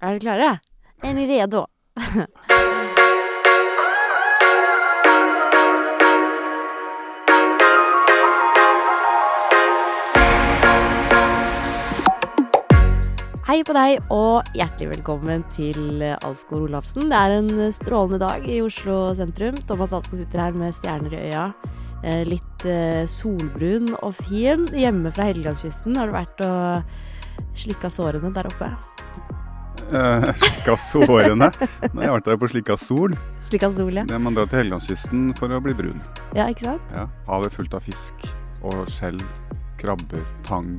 Er dere klare? Er ni redo? Hei på deg, og hjertelig velkommen til Alsgaard Olafsen. Det er en strålende dag i Oslo sentrum. Thomas Alsgaard sitter her med stjerner i øya. Eh, Litt eh, solbrun og fin. Hjemme fra Helgelandskysten. Har du vært og slikka sårene der oppe? Eh, slikka sårene. Jeg har vært der på slikka sol. Slikka sol, ja. Man drar til Helgelandskysten for å bli brun. Ja, ikke sant? Ja. Havet fullt av fisk og skjell, krabber, tang,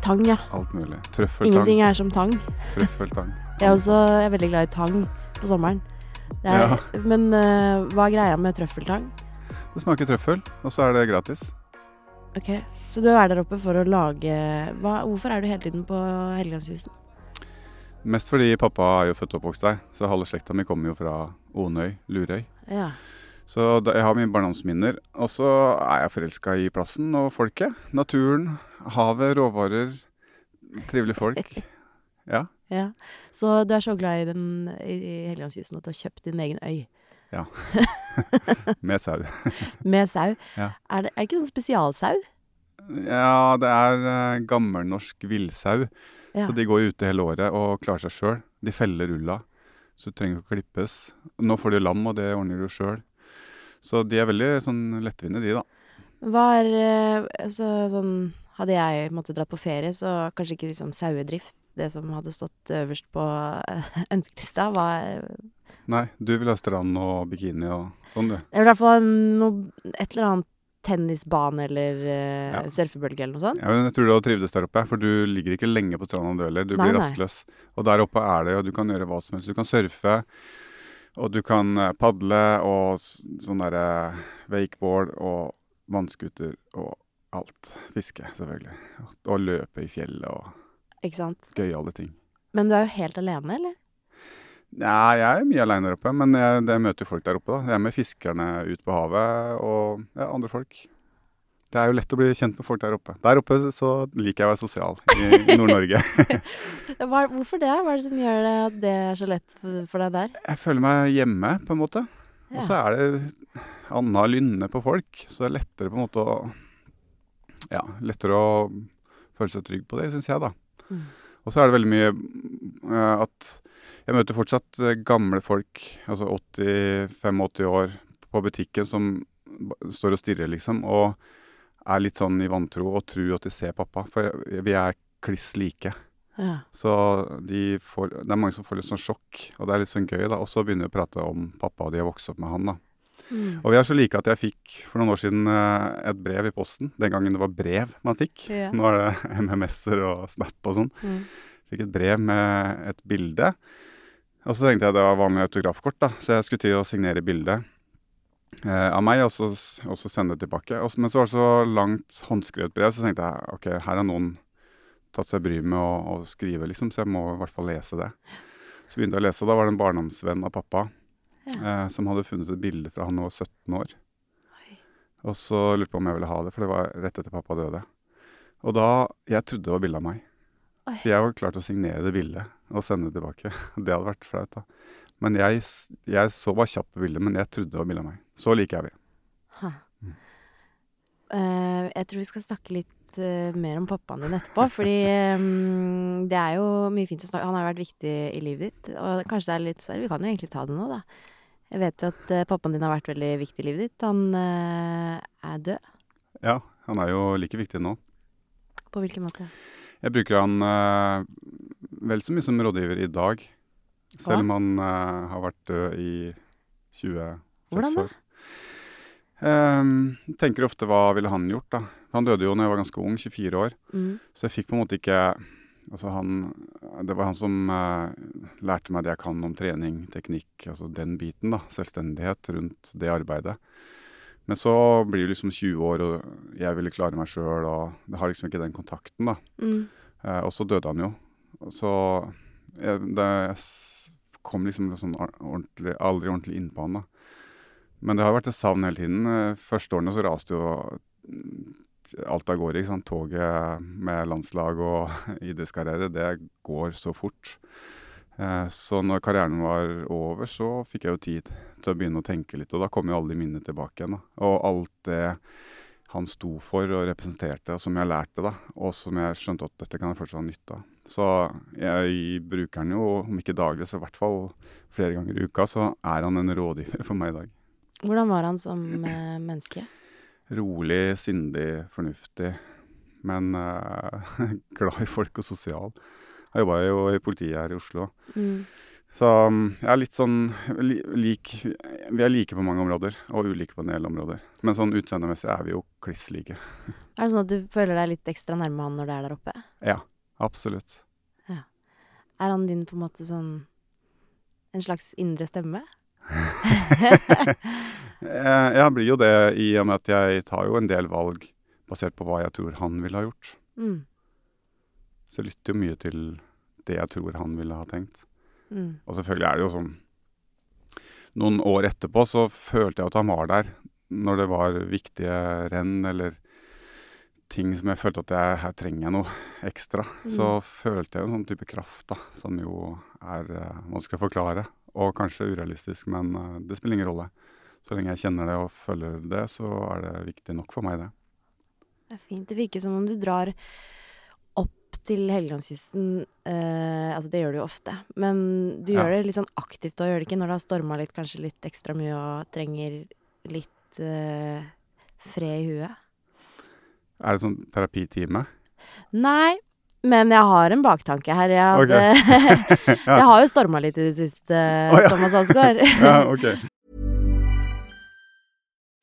Tang, ja. alt mulig. Trøffeltang. Ingenting er som tang. Trøffeltang. Jeg er også jeg er veldig glad i tang på sommeren. Er, Ja. Men uh, hva er greia med trøffeltang? Det smaker trøffel, og så er det gratis. Ok, Så du er der oppe for å lage hva, Hvorfor er du hele tiden på Helgelandskysten? Mest fordi pappa er jo født og oppvokst der, så halve slekta mi kommer jo fra Onøy, Lurøy. Ja. Så jeg har mine barndomsminner. Og så er jeg forelska i plassen og folket. Naturen, havet, råvarer. Trivelige folk. Ja. ja. Så du er så glad i, den, i, i Helgelandskysten at du har kjøpt din egen øy Ja. Med sau. med sau. Ja. Er, det, er det ikke sånn spesialsau? Ja, det er uh, gammelnorsk villsau. Ja. Så de går ute hele året og klarer seg sjøl. De feller ulla, så du trenger ikke å klippes. Nå får de lam, og det ordner du sjøl. Så de er veldig sånn lettvinte, de, da. Hva er eh, altså, sånn Hadde jeg måttet dra på ferie, så kanskje ikke liksom sauedrift, det som hadde stått øverst på eh, ønskelista, var Nei, du vil ha strand og bikini og sånn, du. Jeg vil i hvert fall noe, et eller annet tennisbane eller uh, Ja. surfebølge eller noe sånt. Ja, men jeg tror du hadde trivdes der oppe, for du ligger ikke lenge på stranda du heller. Du Nei, blir rastløs. Og der oppe er det jo, du kan gjøre hva som helst. Du kan surfe, og du kan eh, padle, og sånn derre wakeboard og vannskuter og alt. Fiske, selvfølgelig. Og løpe i fjellet og Ikke sant? gøyale ting. Men du er jo helt alene, eller? Ja, jeg er mye aleine der oppe, men jeg, jeg møter jo folk der oppe. da. Jeg er med fiskerne ut på havet og ja, andre folk. Det er jo lett å bli kjent med folk der oppe. Der oppe så liker jeg å være sosial i, Nord-Norge. Hvorfor det? Hva er det som gjør det at det er så lett for, deg der? Jeg føler meg hjemme, på en måte. Og så er det anna lynne på folk, så det er lettere på en måte å Ja, lettere å føle seg trygg på det, syns jeg, da. Mm. Og så er det veldig mye eh, at jeg møter fortsatt eh, gamle folk, altså 80-85 år, på butikken som står og stirrer, liksom, og er litt sånn i vantro og tror at de ser pappa. For vi er kliss like. Ja. Så de får, det er mange som får litt sånn sjokk, og det er litt sånn gøy, da. Og så begynner vi å prate om pappa, og de har vokst opp med han, da. Mm. Og vi er så like at jeg fikk for noen år siden eh, et brev i posten. Den gangen det var brev man fikk. Yeah. Nå er det MMS-er og Snap og sånn. Mm. Fikk et brev med et bilde. Og så tenkte jeg det var vanlig autografkort, da. Så jeg skulle til å signere bildet eh, av meg, og så, og så sende det tilbake. Og, men så var det så langt håndskrevet brev, så tenkte jeg ok, her har noen tatt seg bryet med å, å skrive, liksom, så jeg må i hvert fall lese det. Så begynte jeg å lese, og da var det en barndomsvenn av pappa eh, som hadde funnet et bilde fra han var 17 år. Oi. Og så lurte på om jeg ville ha det, for det var rett etter pappa døde. Og da Jeg trodde det var bilde av meg. Oi. Så jeg var klar til å signere det bildet og sende det tilbake. Det hadde vært flaut, da. Men jeg, jeg så bare kjapt på bildet, men jeg trodde det var bilde av meg. Så like er vi. Mm. Uh, jeg tror vi skal snakke litt eh, mer om pappaen din etterpå, fordi um, det er jo mye fint å snakke Han har vært viktig i livet ditt, og kanskje det er litt sorry, Vi kan jo egentlig ta det nå, da. Jeg vet jo at uh, pappaen din har vært veldig viktig i livet ditt. Han uh, er død. Ja, han er jo like viktig nå. På hvilken måte? Jeg bruker han vel så mye som rådgiver i dag. Selv om han har vært død i 26 Hvordan da? år. Ehm, tenker ofte hva ville han gjort, da. Han døde jo da jeg var ganske ung, 24 år. Mm. Så jeg fikk på en måte ikke Altså han Det var han som uh, lærte meg det jeg kan om trening, teknikk, altså den biten, da. Selvstendighet rundt det arbeidet. Men så blir du liksom 20 år, og jeg ville klare meg sjøl, og det har liksom ikke den kontakten, da. Mm. Uh, og så døde han jo. Så jeg, det, jeg kom liksom sånn ordentlig, aldri ordentlig innpå han, da. Men det har vært et savn hele tiden. Eh, Første årene så raste jo alt av gårde. Toget med landslag og idrettskarriere, det går så fort. Eh, så når karrieren var over, så fikk jeg jo tid til å begynne å tenke litt. Og da kom jo alle de minnene tilbake igjen. da. Og alt det han sto for og representerte, som jeg lærte, da, og som jeg skjønte at dette kan jeg fortsatt ha nytte av. Så jeg bruker han jo, om ikke daglig, så i hvert fall flere ganger i uka, så er han en rådgiver for meg i dag. Hvordan var han som eh, menneske? Rolig, sindig, fornuftig, men eh, glad i folk og sosial. Jeg jobba jo i politiet her i Oslo. Mm. Så jeg er litt sånn li, lik Vi er like på mange områder, og ulike på en del områder. Men sånn utseendemessig er vi jo kliss like. Er det sånn at du føler deg litt ekstra nærme han når du er der oppe? Ja, absolutt. Er han din på en måte sånn En slags indre stemme? Jeg, jeg blir jo det i og med at jeg tar jo en del valg basert på hva jeg tror han ville ha gjort. Mm. Så jeg lytter jo mye til det jeg tror han ville ha tenkt. Mm. Og selvfølgelig er det jo sånn Noen år etterpå så følte jeg at han var der når det var viktige renn eller ting som jeg følte at jeg, her trenger jeg noe ekstra. Så Mm. følte jeg en sånn type kraft, da, som jo er eh, vanskelig å forklare. Og kanskje urealistisk, men eh, det spiller ingen rolle. Så lenge jeg kjenner det og føler det, så er det viktig nok for meg, det. Det er fint. Det virker som om du drar opp til Helgelandskysten. Eh, altså, det gjør du jo ofte. Men du Ja. gjør det litt sånn aktivt og gjør det ikke når det har storma litt, kanskje litt ekstra mye og trenger litt eh, fred i huet? Er det sånn terapitime? Nei, men jeg har en baktanke her. Jeg, Ok. okay. Ja. jeg har jo storma litt i det siste, oh, ja. Thomas Alsgaard. Ja, ok.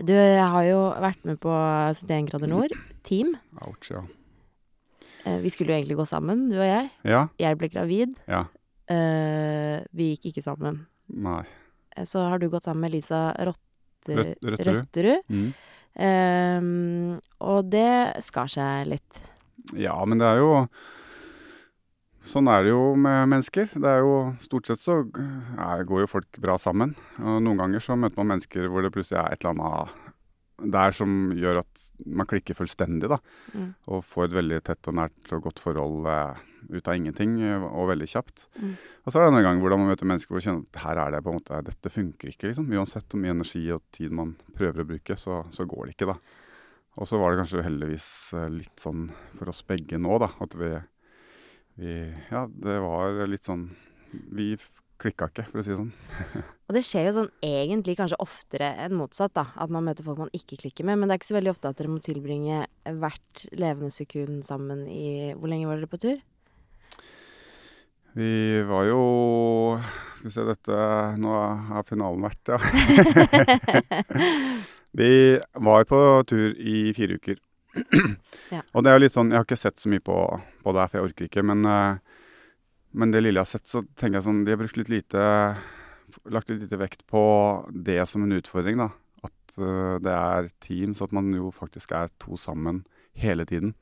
Du, har jo vært med på 71 grader nord, team. Ouch, ja. Eh, Vi skulle jo egentlig gå sammen, du og jeg. Ja? Jeg ble gravid. Ja. Eh, vi gikk ikke sammen. Nei. Eh, Så har du gått sammen med Lisa Rotte, Røt- Røtterud. Røtterud. Mm. Eh, og det skar seg litt. Ja, men det er jo Sånn er det jo med mennesker. Det er jo Stort sett så er, går jo folk bra sammen. Og noen ganger så møter man mennesker hvor det plutselig er et eller annet der som gjør at man klikker fullstendig, da. Mm. Og får et veldig tett og nært og godt forhold eh, ut av ingenting, og veldig kjapt. Mm. Og så er det en gang hvor man møter mennesker hvor man kjenner at her er det på en måte Dette funker ikke, liksom. Uansett hvor mye energi og tid man prøver å bruke, så, så går det ikke, da. Og så var det kanskje heldigvis eh, litt sånn for oss begge nå, da. At vi, vi Ja, det var litt sånn Vi klikka ikke, for å si det sånn. Og det skjer jo sånn egentlig kanskje oftere enn motsatt, da. At man møter folk man ikke klikker med. Men det er ikke så veldig ofte at dere må tilbringe hvert levende sekund sammen i Hvor lenge var dere på tur? Vi var jo Skal vi se, dette Nå har finalen vært, ja. vi var på tur i fire uker. Og det er jo litt sånn Jeg har ikke sett så mye på, på det her, for jeg orker ikke. Men, eh, men det lille jeg har sett, så tenker jeg sånn De har brukt litt lite Lagt litt lite vekt på det som en utfordring, da. At uh, det er team, så at man jo faktisk er to sammen hele tiden.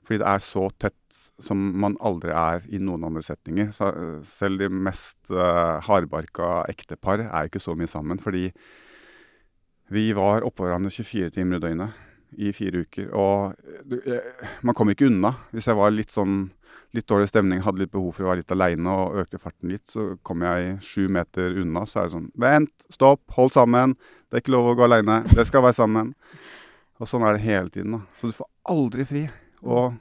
Fordi det er så tett som man aldri er i noen andre setninger. Så, eh, selv de mest uh, hardbarka ektepar er ikke så mye sammen. Fordi vi var oppå hverandre 24 timer i døgnet i fire uker. Og jeg, man kommer ikke unna. Hvis jeg var litt sånn litt dårlig stemning, hadde litt behov for å være litt aleine og økte farten litt, så kom jeg sju meter unna. Så er det sånn Vent, stopp, hold sammen. Det er ikke lov å gå aleine. Det skal være sammen. Og sånn er det hele tiden. da. Så du får aldri fri. Og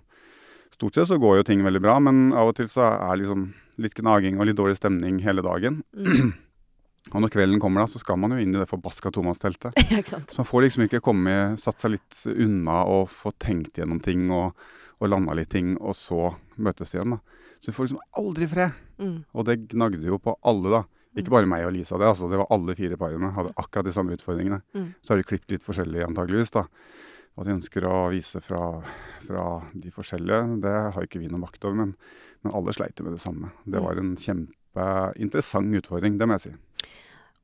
stort sett så går jo ting veldig bra, men av og til så er det liksom litt gnaging og litt dårlig stemning hele dagen. Mm. Og når kvelden kommer, da, så skal man jo inn i det forbaska tomannsteltet. ja. Så man får liksom ikke komme, satt seg litt unna og få tenkt gjennom ting og, og landa litt ting, og så møtes igjen. da. Så du får liksom aldri fred. Mm. Og det gnagde jo på alle, da. Ikke bare meg og Lisa, det, altså, det var alle fire parene. Hadde akkurat de samme utfordringene. Mm. Så har de klippet litt forskjellig, antageligvis, da. Hva de ønsker å vise fra, fra de forskjellige, det har ikke vi noe makt over. Men, men alle sleit jo med det samme. Det var en kjempeinteressant utfordring, det må jeg si.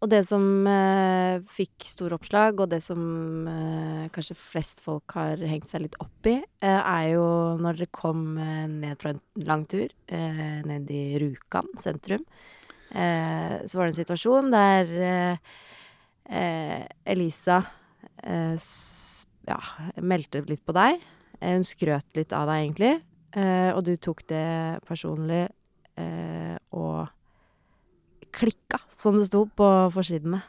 Og det som eh, fikk store oppslag, og det som eh, kanskje flest folk har hengt seg litt opp i, eh, er jo når dere kom eh, ned fra en lang tur, eh, ned i Rjukan sentrum. Eh, så var det en situasjon der Elisa ja, meldte litt på deg. Hun skrøt litt av deg, egentlig. Og du tok det personlig og klikka, som det sto på forsidene.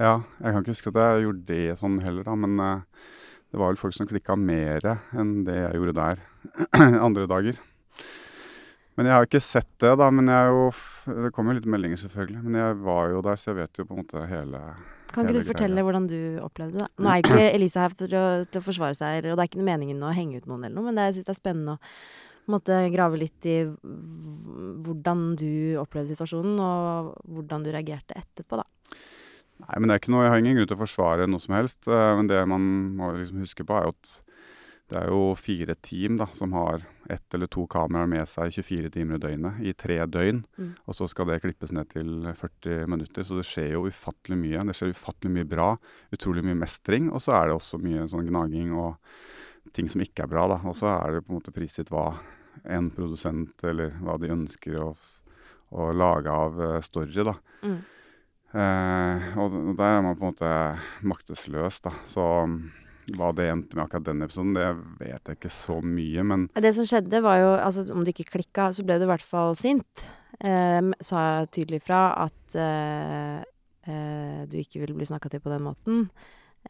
Ja, jeg kan ikke huske at jeg gjorde det sånn heller, da. Men eh, det var vel folk som klikka mer enn det jeg gjorde der andre dager. Men jeg har ikke sett det, da. Men jeg jo Det kom jo litt meldinger, selvfølgelig. Men jeg var jo der, så jeg vet jo på en måte hele Kan ikke Hele du fortelle greia. hvordan du opplevde det? Nå er ikke Elisa her for å, til å forsvare seg, og det er ikke meningen å henge ut noen eller noe, men det, jeg syns det er spennende å måte grave litt i hvordan du opplevde situasjonen, og hvordan du reagerte etterpå, da. Nei, men det er ikke noe, jeg har ingen grunn til å forsvare noe som helst. eh, Men det man må liksom huske på, er jo at det er jo fire team da, som har ett eller to kameraer med seg 24 timer i døgnet i tre døgn. Mm. Og så skal det klippes ned til 40 minutter. Så det skjer jo ufattelig mye. Det skjer ufattelig mye bra. Utrolig mye mestring. Og så er det også mye sånn gnaging og ting som ikke er bra. da. Og så er det på en måte prisgitt hva en produsent eller hva de ønsker å, å lage av eh, story. da. Mm. Eh, og og der er man på en måte maktesløs, da. Så mm, hva det endte med akkurat den episoden, det vet jeg ikke så mye. Men Det som skjedde, var jo altså Om du ikke klikka, så ble du i hvert fall sint. Eh, sa tydelig fra at eh, eh, du ikke ville bli snakka til på den måten.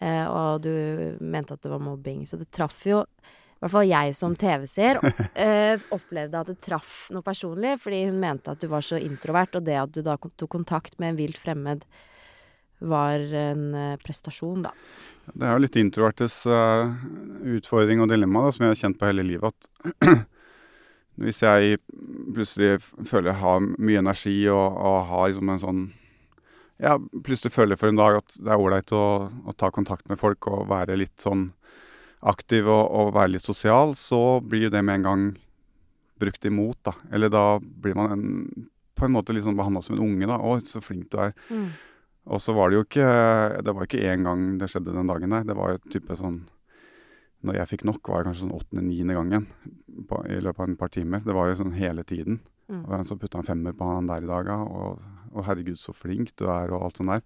Eh, og du mente at det var mobbing. Så det traff jo i hvert fall jeg som TV-seer eh, opplevde at det traff noe personlig, fordi hun mente at du var så introvert, og det at du da tok kontakt med en vilt fremmed var en eh, prestasjon, da. det er jo litt introvertes utfordring og dilemma, da, som jeg har kjent på hele livet. At hvis jeg plutselig føler jeg har mye energi og, og har liksom en sånn Ja, plutselig føler for en dag at det er ålreit å, å ta kontakt med folk og være litt sånn aktiv og, og være litt sosial, så blir det med en gang brukt imot, da. Eller da blir man en, på en måte liksom behandla som en unge, da. 'Å, så flink du er'. Og så var det jo ikke Det var ikke én gang det skjedde den dagen der. Det var jo type sånn Når jeg fikk nok, var det kanskje sånn åttende-niende gangen på, i løpet av et par timer. Det var jo sånn hele tiden. Mm. Og så putta han femmer på han der i dag, og, og herregud, så flink du er, og alt sånt der.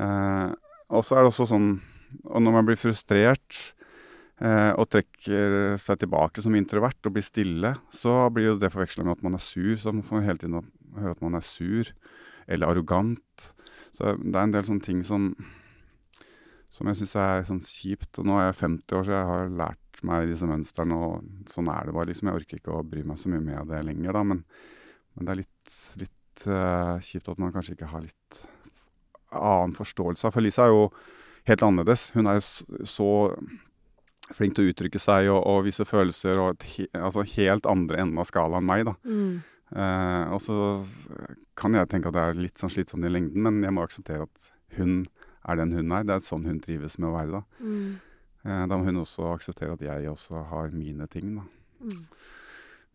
Eh, og så er det også sånn Og når man blir frustrert eh, og trekker seg tilbake som introvert og blir stille, så blir jo det forveksla med at man er sur. Så man får hele tiden høre at man er sur eller arrogant. Så det er en del sånne ting som som jeg syns er sånn kjipt. Og nå er jeg 50 år, så jeg har lært meg disse mønstrene, og sånn er det bare. liksom. Jeg orker ikke å bry meg så mye med det lenger, da. Men, men det er litt, litt eh, kjipt at man kanskje ikke har litt annen forståelse av For Lisa er jo helt annerledes. Hun er jo så flink til å uttrykke seg og, og vise følelser, og et altså helt andre enden av skalaen enn meg, da. Mm. Uh, og så kan jeg tenke at det er litt sånn slitsomt i lengden, men jeg må akseptere at hun er den hun er. Det er sånn hun trives med å være, da. Mm. uh, da må hun også akseptere at jeg også har mine ting, da. Mm.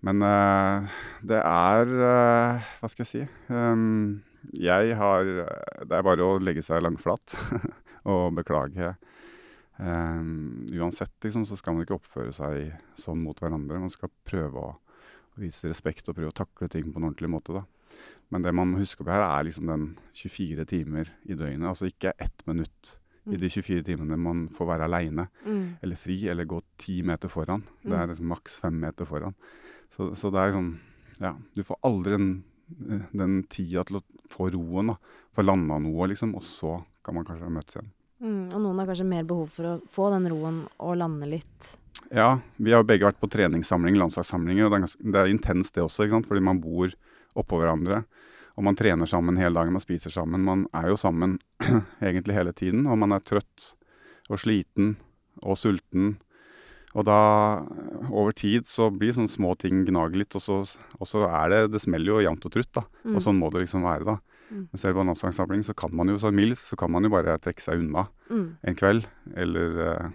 Men eh, det er eh, Hva skal jeg si? Um, jeg har Det er bare å legge seg langflat og beklage. Um, uansett, liksom, så skal man ikke oppføre seg sånn mot hverandre. Man skal prøve å vise respekt og prøve å takle ting på en ordentlig måte, da. Men det man må huske på her, er liksom den 24 timer i døgnet. Altså ikke ett minutt i de 24 timene man får være aleine Mm. eller fri, eller gå ti meter foran. Det Mm. er liksom maks fem meter foran. Så, så det er liksom Ja, du får aldri den, den tida til å få roen, da. Få landa noe, liksom. Og så kan man kanskje møtes igjen. Mm. Og noen har kanskje mer behov for å få den roen og lande litt. Ja, vi har begge vært på treningssamlinger, landslagssamlinger, og det er, ganske, det er intenst det også, ikke sant. Fordi man bor oppå hverandre. Og man trener sammen hele dagen, man spiser sammen. Man er jo sammen egentlig hele tiden, og man er trøtt og sliten og sulten. Og da, over tid, så blir sånne små ting gnager litt, og så, og så er det Det smeller jo jevnt og trutt, da. Mm. Og sånn må det liksom være, da. Mm. Men selv på nasjonalsamling så kan man jo som mild, så kan man jo bare trekke seg unna Mm. en kveld. Eller eh,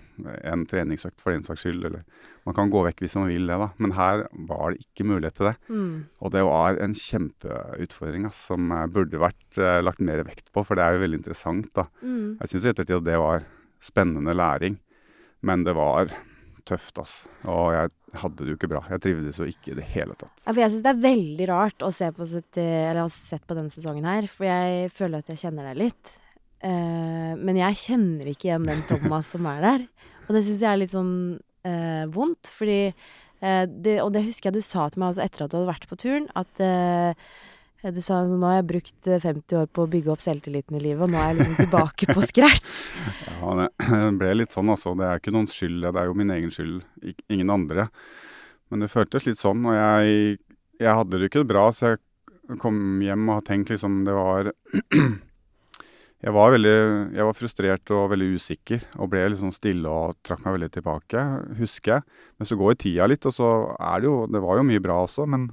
en treningsøkt for den saks skyld. Eller man kan gå vekk hvis man vil det, da. Men her var det ikke mulighet til det. Mm. Og det var en kjempeutfordring ass, som eh, burde vært eh, lagt mer vekt på, for det er jo veldig interessant, da. Mm. Jeg syns i ettertid at det var spennende læring, men det var tøft, ass. Og jeg hadde det jo ikke bra. Jeg trivdes jo ikke i det hele tatt. Ja, for jeg syns det er veldig rart å se på sitt, eller ha sett på denne sesongen her, for jeg føler at jeg kjenner deg litt. Uh, men jeg kjenner ikke igjen den Thomas som er der. Og det syns jeg er litt sånn uh, vondt, fordi uh, det, Og det husker jeg du sa til meg også etter at du hadde vært på turen, at eh, du sa nå har jeg brukt eh, 50 år på å bygge opp selvtilliten i livet, og nå er jeg liksom tilbake på scratch. Ja, det ble litt sånn, altså. Det er ikke noens skyld, det er jo min egen skyld, ingen andre. Men det føltes litt sånn, og jeg, jeg hadde det ikke bra, så jeg kom hjem og har tenkt liksom det var Jeg var veldig Jeg var frustrert og veldig usikker, og ble sånn stille og trakk meg veldig tilbake, husker jeg. Men så går tida litt, og så er det jo Det var jo mye bra også, men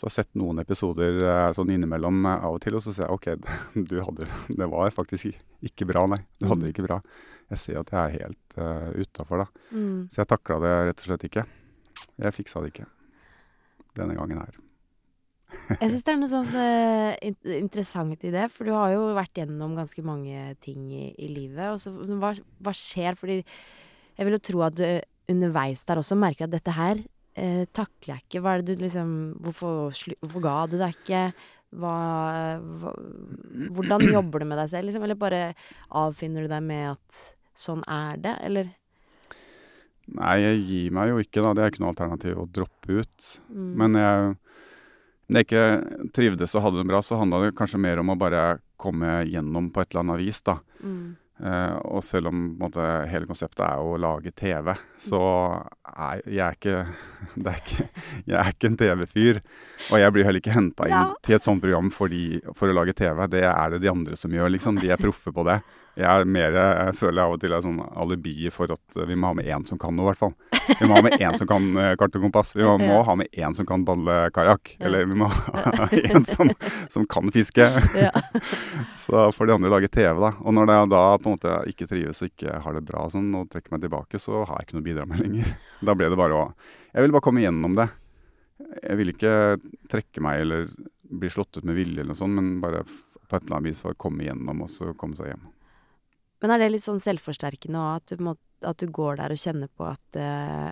så har jeg sett noen episoder eh, sånn innimellom eh, av og til, og så ser jeg OK, du hadde Det var faktisk ikke bra, nei. Du hadde det ikke bra. Jeg ser at jeg er helt uh, utafor, da. Mm. Så jeg takla det rett og slett ikke. Jeg fiksa det ikke denne gangen her. Jeg syns det er noe sånn uh, interessant i det, for du har jo vært gjennom ganske mange ting i, i livet. Og så, så hva, hva skjer? Fordi jeg vil jo tro at du underveis der også merker at dette her eh, takler jeg ikke. Hva er det du liksom Hvorfor, hvorfor ga du deg ikke? Hva, hva Hvordan jobber du med deg selv, liksom? Eller bare avfinner du deg med at sånn er det, eller? Nei, jeg gir meg jo ikke, da. Det er ikke noe alternativ å droppe ut. Mm. Men jeg, når jeg ikke trivdes og hadde det bra, så handla det kanskje mer om å bare komme gjennom på et eller annet vis, da. mm. Eh, og selv om måte, hele konseptet er å lage TV, så er jeg er ikke, det er ikke Jeg er ikke en TV-fyr. Og jeg blir heller ikke henta inn Ja. til et sånt program fordi, for å lage TV. Det er det de andre som gjør, liksom. De er proffe på det. Jeg er mer, jeg føler av og til er sånn alibi for at vi må ha med én som kan noe, i hvert fall. Vi må ha med én som kan eh, kart og kompass. Vi må, må ha med én som kan balle kajakk. Ja. Eller vi må ha en som, som kan fiske. Ja. Så får de andre lage TV, da. Og når jeg da på en måte ikke trives og ikke har det bra sånn, og trekker meg tilbake, så har jeg ikke noe å bidra med lenger. Da ble det bare å Jeg ville bare komme gjennom det. Jeg ville ikke trekke meg eller bli slått ut med vilje eller noe sånt, men bare på et eller annet vis for å komme gjennom og så komme seg hjem. Men er det litt sånn selvforsterkende òg, at, du at du går der og kjenner på at uh,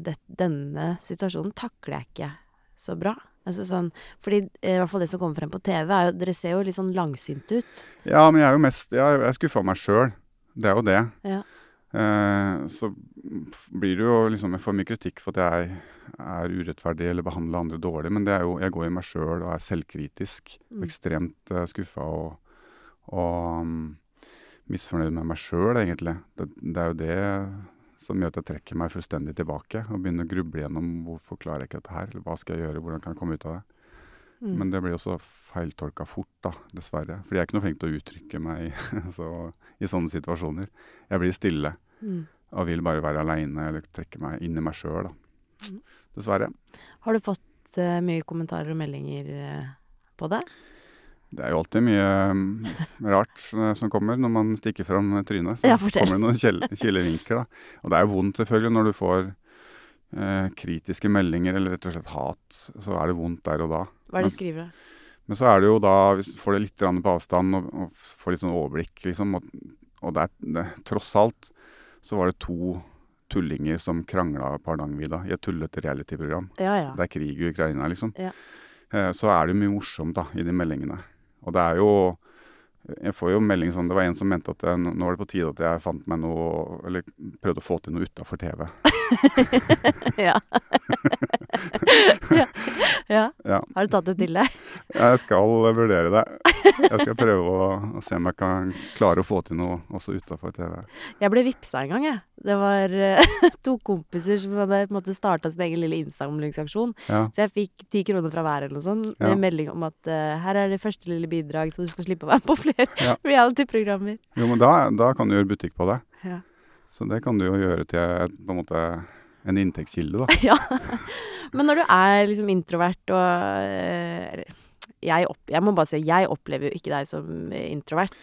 det, denne situasjonen takler jeg ikke så bra? Altså sånn, fordi eh, i hvert fall det som kommer frem på TV, er jo Dere ser jo litt sånn langsinte ut. Ja, men jeg er jo mest Jeg er skuffa meg sjøl. Det er jo det. Ja. Eh, så blir det jo liksom Jeg får mye kritikk for at jeg er urettferdig eller behandler andre dårlig, men det er jo Jeg går i meg sjøl og er selvkritisk. Mm. Ekstremt uh, skuffa og, og um, misfornøyd med meg sjøl, egentlig. Det, det er jo det som gjør at jeg trekker meg fullstendig tilbake og begynner å gruble gjennom hvorfor klarer jeg ikke dette her, eller hva skal jeg gjøre, hvordan kan jeg komme ut av det. Mm. Men det blir også feiltolka fort, da, dessverre. Fordi jeg er ikke noe flink til å uttrykke meg så, i sånne situasjoner. Jeg blir stille Mm. og vil bare være aleine eller trekke meg inn i meg sjøl, da. Mm. Dessverre. Har du fått uh, mye kommentarer og meldinger uh, på det? Det er jo alltid mye mm, rart eh, som kommer når man stikker fram trynet. Så Ja, kommer det noen kilevinker, da. Og det er jo vondt selvfølgelig når du får eh, kritiske meldinger eller rett og slett hat. Så er det vondt der og da. Hva er det de skriver? da? Men så er det jo da, hvis du får det litt på avstand og, og får litt sånn overblikk, liksom, og, og det det, tross alt så var det to tullinger som krangla på Hardangervidda i et tullete reality-program. Ja ja. Det er krig i Ukraina, liksom. Ja. Eh, så er det jo mye morsomt da, i de meldingene. Og det er jo Jeg får jo melding sånn Det var en som mente at jeg, nå nå var det på tide at jeg fant meg noe Eller prøvde å få til noe utafor TV. ja. ja. ja. Ja. Har du tatt det til deg? Jeg skal vurdere det. Jeg skal prøve å, å se om jeg kan klare å få til noe også utafor TV. Jeg ble vippsa en gang, jeg. Det var eh, to kompiser som hadde på en måte starta sin egen lille innsamlingsaksjon. Ja. Så jeg fikk ti kroner fra hver eller noe sånt, med Ja. melding om at uh, her er det første lille bidrag, så du skal slippe å være med på flere reality-programmer. Jo, men da, da kan du gjøre butikk på det. Ja. Så det kan du jo gjøre til på en måte en inntektskilde, da. ja. Men når du er liksom introvert og eh, jeg, opp, jeg må bare si, jeg opplever jo ikke deg som introvert.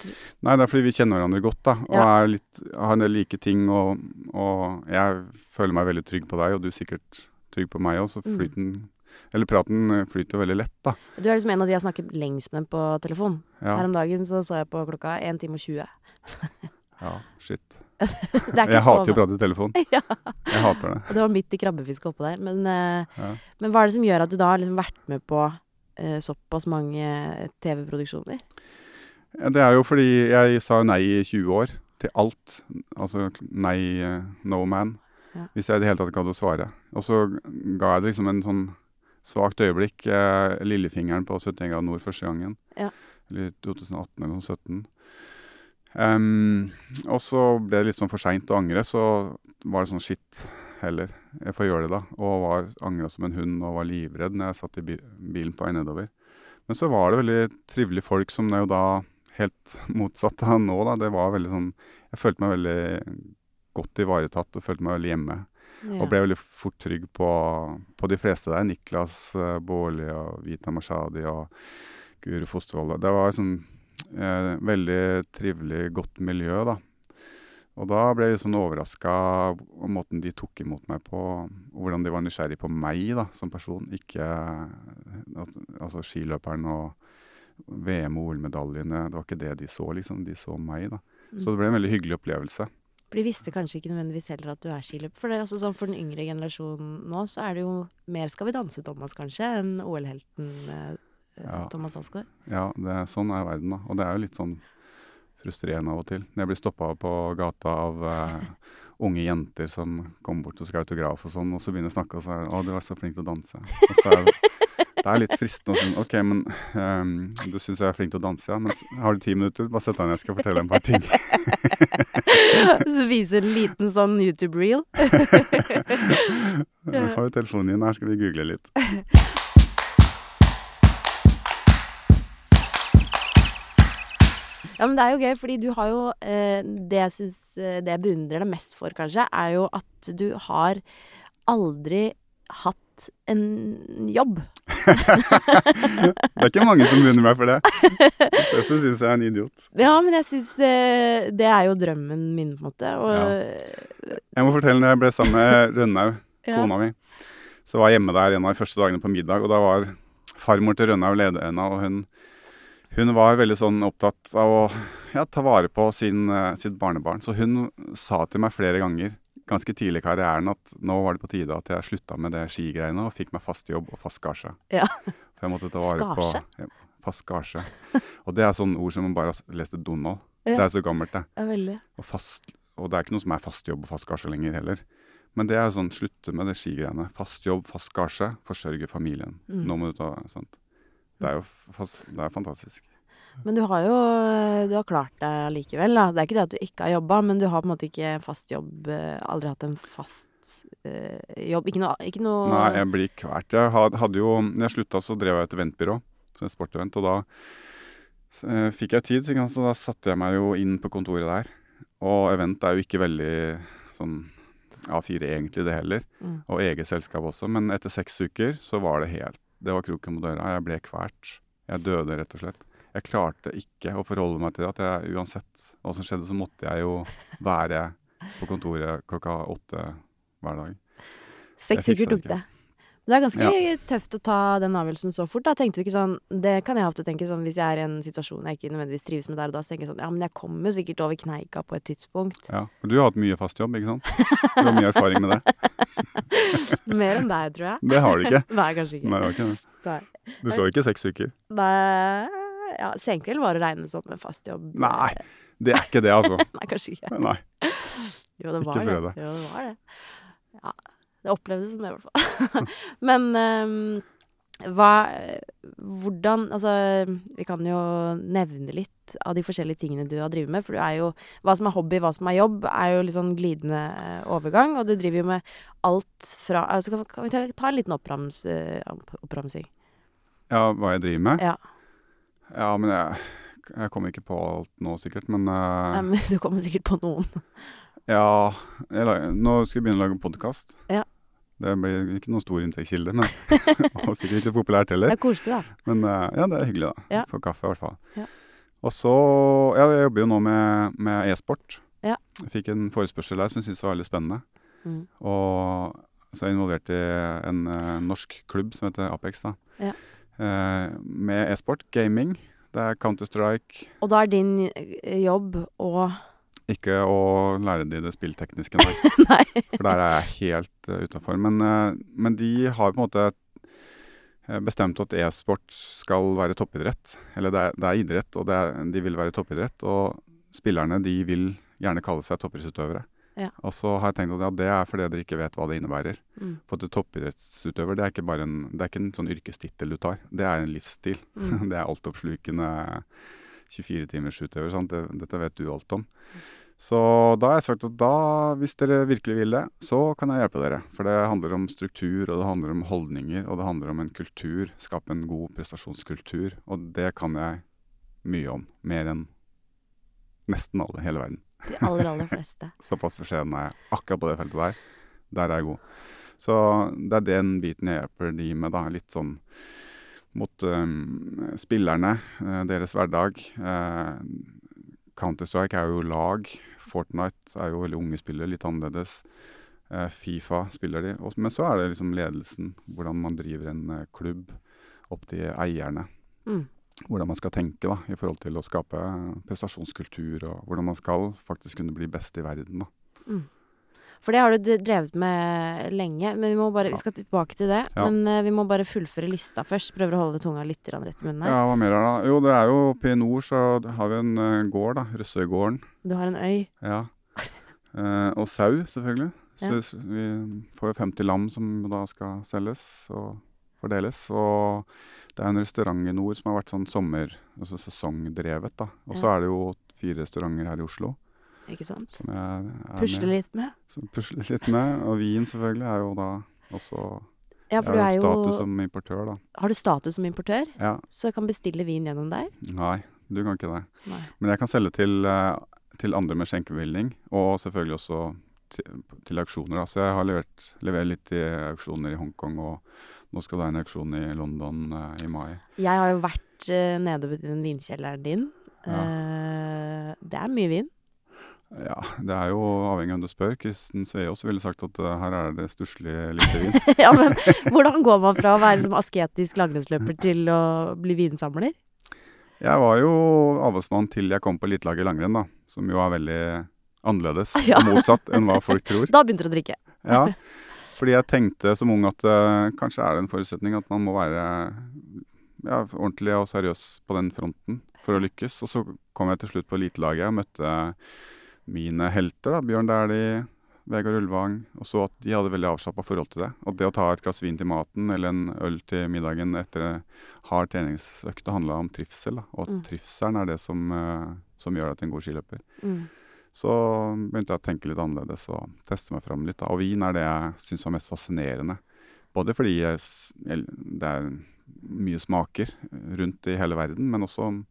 Nei, det er fordi vi kjenner hverandre godt, da. Og Ja. litt, har en del like ting. Og, og jeg føler meg veldig trygg på deg, og du er sikkert trygg på meg òg. Så Mm. Eller praten flyter flyter veldig lett, da. Du er liksom en av de jeg snakket lengst med på telefon. Ja, Her om dagen så så jeg på klokka 1 time og 20. ja shit. Jeg hater jo å prate i telefon. Ja. Jeg hater det. Og det var midt i krabbefisket oppå der. Men, eh, Ja. men hva er det som gjør at du da har liksom vært med på uh, såpass mange TV-produksjoner? Ja, Det er jo fordi jeg sa nei i 20 år til alt. Altså nei, uh, no man. Ja. Hvis jeg i det hele tatt gadd å svare. Og så ga jeg det liksom en sånn svakt øyeblikk. Eh, lillefingeren på 71 grader nord første gangen. Ja. Eller 2018 eller noe 17. Em, og så ble det litt sånn for seint å angre, så var det sånn shit heller. Jeg får gjøre det, da. Og var angra som en hund og var livredd når jeg satt i bilen på vei nedover. Men så var det veldig trivelige folk som er jo da helt motsatt av nå, da. Det var veldig sånn Jeg følte meg veldig godt ivaretatt og følte meg veldig hjemme. Ja. Og ble veldig fort trygg på, på de fleste der. Niklas uh, Baarli og Vita Mashadi og Guru Fostervold. Det var sånn eh, veldig trivelig, godt miljø, da. Og da ble jeg sånn overraska av måten de tok imot meg på, og hvordan de var nysgjerrig på meg da, som person. Ikke altså skiløperen og VM- og OL-medaljene. Det var ikke det de så, liksom. De så meg, da. Så det ble en veldig hyggelig opplevelse. For de visste kanskje ikke nødvendigvis heller at du er skiløper. For, det, altså, sånn, for den yngre generasjonen nå, så er det jo mer Skal vi danse, Thomas, kanskje, enn OL-helten eh, Ja. Thomas Alsgaard. Ja, det er, sånn er verden, da. Og det er jo litt sånn frustrerende av og til. Når jeg blir stoppa på gata av uh, unge jenter som kommer bort og skal ha autograf og sånn, og så begynner jeg å snakke, og så er det 'Å, du er så flink til å danse'. Er det, det er litt fristende å si 'OK, men um, du syns jeg er flink til å danse, ja, men har du ti minutter? Bare sett deg ned, jeg skal fortelle deg en par ting'. Så viser en liten sånn YouTube-reel. Har du telefonen din her, skal vi google litt. Ja, men det er jo gøy, fordi du har jo eh, Det jeg syns eh, Det jeg beundrer deg mest for, kanskje, er jo at du har aldri hatt en jobb. Det er ikke mange som beundrer meg for det. Det syns jeg er en idiot. Ja, men jeg syns eh, det er jo drømmen min, på en måte. Og Jeg må fortelle når jeg ble sammen med Rønnaug, Ja. kona mi, så var jeg hjemme der en av de første dagene på middag, og da var farmor til Rønnaug lederen av, og hun, hun var veldig sånn opptatt av å ja, ta vare på sin, eh, sitt barnebarn. Så hun sa til meg flere ganger ganske tidlig i karrieren at nå var det på tide at jeg slutta med det skigreiene og fikk meg fast jobb og fast gasje. Ja. For jeg måtte ta vare Skarsje. på ja, Fast gasje. Og det er sånne ord som man bare har lest i Donald. Ja. Det er så gammelt, det. ja, veldig. Og, fast, og det er ikke noe som er fast jobb og fast gasje lenger heller. Men det er sånn slutte med det skigreiene. Fast jobb, fast gasje, forsørge familien. Mm. Nå må du ta sant? Det er jo det er fantastisk. Men du har jo du har klart det likevel, da. Det er ikke det at du ikke har jobba, men du har på en måte ikke fast jobb eh, Aldri hatt en fast uh, jobb. Ikke noe, ikke noe Nei, jeg blir kvært. Jeg hadde jo Når jeg slutta, så drev jeg et eventbyrå. Et sportevent. Og da uh, fikk jeg tid, så så da satte jeg meg jo inn på kontoret der. Og event er jo ikke veldig sånn A4 egentlig, det heller. Mm. Og eget selskap også. Men etter seks uker så var det helt Det var kroken på døra. Jeg ble kvalt. Jeg døde, rett og slett. Jeg klarte ikke å forholde meg til at jeg uansett hva som skjedde, så måtte jeg jo være på kontoret klokka åtte hver dag. Seks uker tok det det. Er ganske tøft å ta den avgjørelsen så fort. Da tenkte du ikke sånn Det kan jeg ofte tenke sånn hvis jeg er i en situasjon jeg ikke nødvendigvis trives med der og da, så tenker jeg sånn Ja, men jeg kommer jo sikkert over kneika på et tidspunkt. Ja, for Du har hatt mye fast jobb, ikke sant? Du har mye erfaring med det. Mer enn deg, tror jeg. Det har du ikke. Nei, kanskje ikke. Nei, ikke. Nei. Du slår ikke seks uker. Nei Ja, senkveld var å regne som en fast jobb. Nei, det er ikke det, altså. Nei, kanskje ikke. Nei. Jo, det var ikke det. det. Jo, det var det. Ja, det opplevdes som det, i hvert fall. Men ehm, hva, hvordan Altså, vi kan jo nevne litt av de forskjellige tingene du har drevet med. For du er jo Hva som er hobby, hva som er jobb, er jo litt sånn glidende eh, overgang. Og du driver jo med alt fra altså, kan, kan vi ta, ta en liten opprams, eh, oppramsing? Ja, hva jeg driver med? Ja. Ja, men jeg, jeg kommer ikke på alt nå, sikkert. Men uh, Nei, men du kommer sikkert på noen. ja jeg, Nå skal jeg begynne å lage podkast. Ja. Det blir ikke noen stor inntektskilde, men og sikkert ikke populært heller. Det er koselig, da. Men eh, ja, det er hyggelig, da. Ja. For kaffe, i hvert fall. Ja. Og så Ja, jeg jobber jo nå med, med e-sport. Ja. Jeg fikk en forespørsel der som jeg syntes var veldig spennende. Mm. Og så er jeg involvert i en uh, norsk klubb som heter Apex, da. Ja. Uh, med e-sport, gaming. Det er Counter-Strike. Og da er din jobb å Ikke å lære de det spilltekniske, nei. Nei. For der er jeg helt uh, utafor. Men, uh, men de har på en måte eh, bestemt at e-sport skal være toppidrett. Eller det er, det er idrett, og det er, de vil være toppidrett. Og spillerne de vil gjerne kalle seg toppidrettsutøvere. Ja. Og så har jeg tenkt at ja, det er fordi dere ikke vet hva det innebærer. Mm. For at toppidrettsutøver det er ikke bare en, det er ikke en sånn yrkestittel du tar. Det er en livsstil. Mm. det er altoppslukende 24-timersutøver. dette vet du alt om. Så da har jeg sagt at da, hvis dere virkelig vil det, så kan jeg hjelpe dere. For det handler om struktur, og det handler om holdninger, og det handler om en kultur. Skape en god prestasjonskultur. Og det kan jeg mye om. Mer enn nesten alle i hele verden. De aller, aller fleste. Såpass beskjeden er jeg akkurat på det feltet der. Der er jeg god. Så det er den biten jeg hjelper de med, da. Litt sånn mot um, spillerne, eh, deres hverdag. Eh, Counter-Strike er jo lag. Fortnite er jo veldig unge spillere, litt annerledes. Eh, Fifa spiller de. Men så er det liksom ledelsen. Hvordan man driver en eh, klubb. Opp til eierne. Mm. Hvordan man skal tenke da, i forhold til å skape prestasjonskultur, og hvordan man skal faktisk kunne bli best i verden. da. For det har du drevet med lenge, men vi må bare, vi skal tilbake til det. Ja. Men uh, vi må bare fullføre lista først. Prøver å holde tunga litt rett i munnen her. Ja, hva mer er det? Jo, det er jo oppe i nord så har vi en uh, gård, da. Røssøygården. Du har en øy. Ja. Uh, og sau, selvfølgelig. Så Ja. vi får jo 50 lam som da skal selges og fordeles. Og det er en restaurant i nord som har vært sånn sommer, altså sesongdrevet, da. Og så Ja. er det jo fire restauranter her i Oslo Ikke sant? som jeg er Pusle med. litt med. Som pusler litt med. Og vin selvfølgelig er jo da også Ja, for Jeg har jo status som importør, da. Har du status som importør? Ja. Så jeg kan bestille vin gjennom deg? Nei, du kan ikke det. Nei. Men jeg kan selge til, eh, til andre med skjenkebevilgning, og selvfølgelig også til, til auksjoner. Da. Så jeg har levert, levert litt i auksjoner i Hongkong, og nå skal det være en auksjon i London uh, i mai. Jeg har jo vært uh, nede ved den vinkjelleren din. Ja. Uh, det er mye vin. Ja, det er jo avhengig av hvem du spør. Kristen Sveaas ville sagt at uh, her er det stusslig lite vin. ja, men hvordan går man fra å være som asketisk langrennsløper til å bli vinsamler? Jeg var jo avholdsmann til jeg kom på elitelaget i langrenn, da. Som jo er veldig annerledes Ja. og motsatt enn hva folk tror. Da begynte du å drikke. Ja, fordi jeg tenkte som ung at uh, kanskje er det en forutsetning at man må være ja, ordentlig og seriøs på den fronten for å lykkes. Og så kom jeg til slutt på elitelaget og møtte mine helter, da, Bjørn Dæhlie, Vegard Ulvang, og så at de hadde veldig avslappa forhold til det. Og det å ta et glass vin til maten eller en øl til middagen etter hard treningsøkt, handla om trivsel. Da. Og at Mm. trivselen er det som, eh, som gjør deg til en god skiløper. Mm. Så begynte jeg å tenke litt annerledes og teste meg fram litt. Da. Og vin er det jeg syns var mest fascinerende. Både fordi jeg, det er mye smaker rundt i hele verden, men også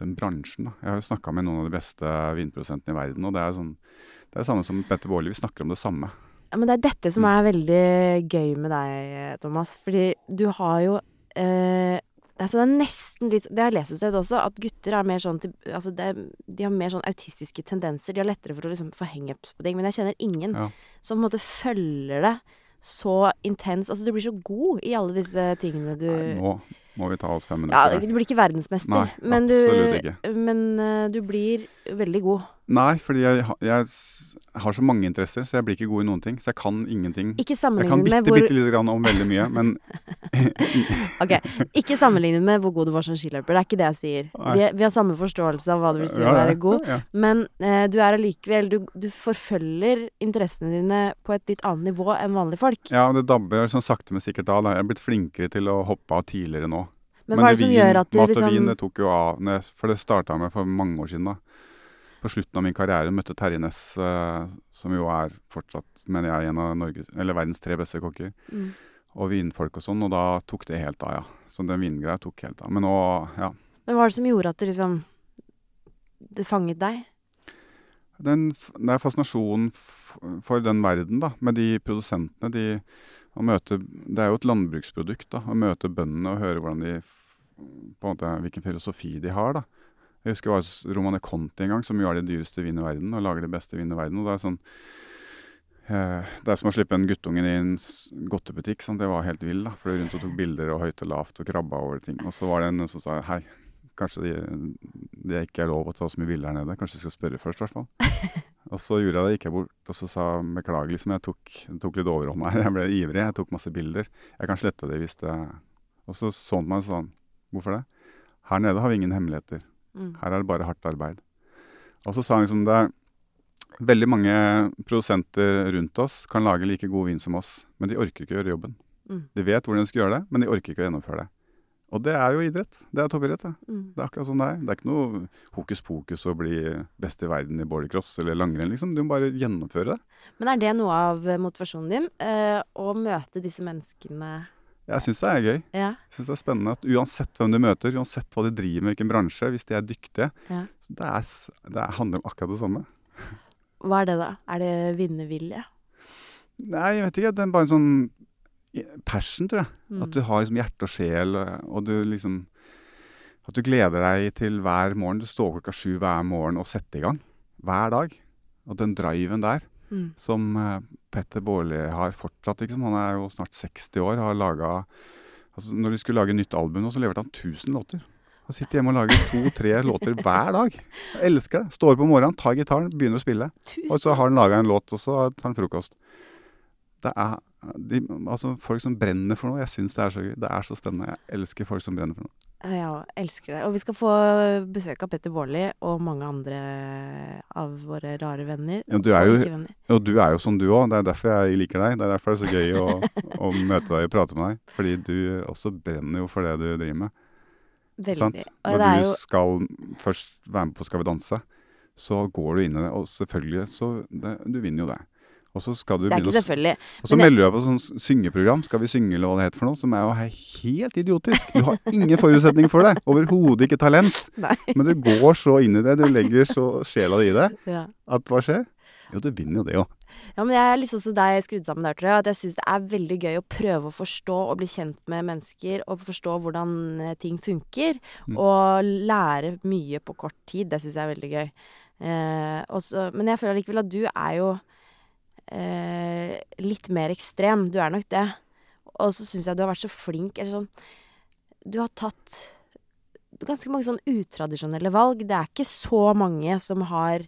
den bransjen. Da. Jeg har jo snakka med noen av de beste vinprodusentene i verden, og det er sånn det er det samme som Petter Baarli. Vi snakker om det samme. Ja, men det er dette som Mm. er veldig gøy med deg, Thomas. Fordi du har jo eh, altså det er nesten litt Det har jeg lest et sted også, at gutter er mer sånn altså det, De har mer sånn autistiske tendenser. De har lettere for å liksom få hangups på ting. Men jeg kjenner ingen Ja. som på en måte følger det så intens. Altså du blir så god i alle disse tingene du Nei, nå må vi ta oss fem minutter. Ja, du blir ikke verdensmester, Nei, men, du, ikke. men uh, du blir veldig god. Nei, fordi jeg, jeg har så mange interesser, så jeg blir ikke god i noen ting. Så jeg kan ingenting. Ikke Jeg kan bitte, hvor bitte lite grann om veldig mye, men Ok, Ikke sammenlignet med hvor god du var som skiløper. Det er ikke det jeg sier. Vi, vi har samme forståelse av hva det vil si Ja, å ja, være god. Ja. Men eh, du er allikevel du, du forfølger interessene dine på et litt annet nivå enn vanlige folk. Ja, det dabber sånn sakte, men sikkert av. Jeg er blitt flinkere til å hoppe av tidligere nå. Men hva er det som vin, gjør at du mat og liksom vin, det tok jo av For det starta med for mange år siden, da. På slutten av min karriere møtte Terje Næss, uh, som jo er fortsatt, mener jeg, en av Norges, eller verdens tre beste kokker. mm. Og vinfolk og sånn, og da tok det helt av, ja. Så den vingreia tok helt av. Men nå, ja. Men hva er det som gjorde at det liksom Det fanget deg? Den, det er fascinasjonen for den verden, da, med de produsentene. De, å møte, det er jo et landbruksprodukt, da. Å møte bøndene og høre hvordan de på en måte, hvilken filosofi de har. da. Jeg husker det var Romane Conti en gang, som jo er de dyreste vin i verden, og lager det beste vin i verden. og Det er sånn eh, det er som å slippe en guttungen i en godtebutikk. Sånn. Det var helt vill. da, For Fløy rundt og tok bilder og høyt og lavt og krabba over ting. Og så var det en som sa hei, kanskje de, det ikke er lov å ta så mye bilder her nede. Kanskje du skal spørre først, i hvert fall. Og så gjorde jeg det, gikk jeg bort og så sa beklager, liksom. Jeg tok, tok litt overhånd her. Jeg ble ivrig. Jeg tok masse bilder. Jeg kan slette det hvis det Og så så han på meg han, hvorfor det? Her nede har vi ingen hemmeligheter. Mm. Her er det bare hardt arbeid. Og så sa han liksom det er Veldig mange produsenter rundt oss kan lage like god vin som oss, men de orker ikke å gjøre jobben. Mm. De vet hvordan de skal gjøre det, men de orker ikke å gjennomføre det. Og det er jo idrett. Det er toppidrett. det. Mm. Det er akkurat sånn det er. Det er ikke noe hokus pokus å bli best i verden i bordercross eller langrenn, liksom. Du må bare gjennomføre det. Men er det noe av motivasjonen din? eh, å møte disse menneskene Jeg syns det er gøy. Ja. Jeg synes det er spennende at uansett hvem du møter, uansett hva de driver med, hvilken bransje, hvis de er dyktige, Ja. det, er, det er, handler om akkurat det samme. Hva er det, da? Er det vinnervilje? Nei, jeg vet ikke. Det er bare en sånn passion, tror jeg. Mm. At du har liksom hjerte og sjel, og du liksom At du gleder deg til hver morgen. Du står klokka sju hver morgen og setter i gang. Hver dag. Og den driven der, Mm. som eh, Petter Baarli har fortsatt, liksom. Han er jo snart 60 år, har laget, altså, Når de skulle lage nytt album, så leverte han 1000 låter. Han sitter hjemme og lager to-tre låter hver dag. Jeg elsker det. Står opp om morgenen, tar gitaren, begynner å spille. Og så har han laga en låt, og så tar han frokost. Det er de, altså folk som brenner for noe. Jeg syns det er så gøy. Det er så spennende. Jeg elsker folk som brenner for noe. Ja, elsker det. Og vi skal få besøk av Petter Baarli og mange andre av våre rare venner. Ja, du er jo-. Og du er jo som du òg. Det er derfor jeg liker deg. Det er derfor det er så gøy å, å møte deg og prate med deg. Fordi du også brenner jo for det du driver med. Veldig. Sant? Når du skal først være med på Skal vi danse, så går du inn i det. Og selvfølgelig, så det, Du vinner jo det. Og så skal du Det begynne å. Og så melder du deg på sånn syngeprogram, Skal vi synge eller hva det heter for noe, som er jo helt idiotisk. Du har ingen forutsetning for det. Overhodet ikke talent. Nei. Men du går så inn i det, du legger så sjela di i det, Ja. at hva skjer? Jo, du vinner jo det òg. ja, men jeg er liksom som deg skrudd sammen der, tror jeg. At jeg syns det er veldig gøy å prøve å forstå og bli kjent med mennesker, og forstå hvordan eh, ting funker. Mm. Og lære mye på kort tid. Det syns jeg er veldig gøy. Eh, også, men jeg føler likevel at du er jo litt mer ekstrem. Du er nok det. Og så syns jeg du har vært så flink. Eller sånn Du har tatt ganske mange sånn utradisjonelle valg. Det er ikke så mange som har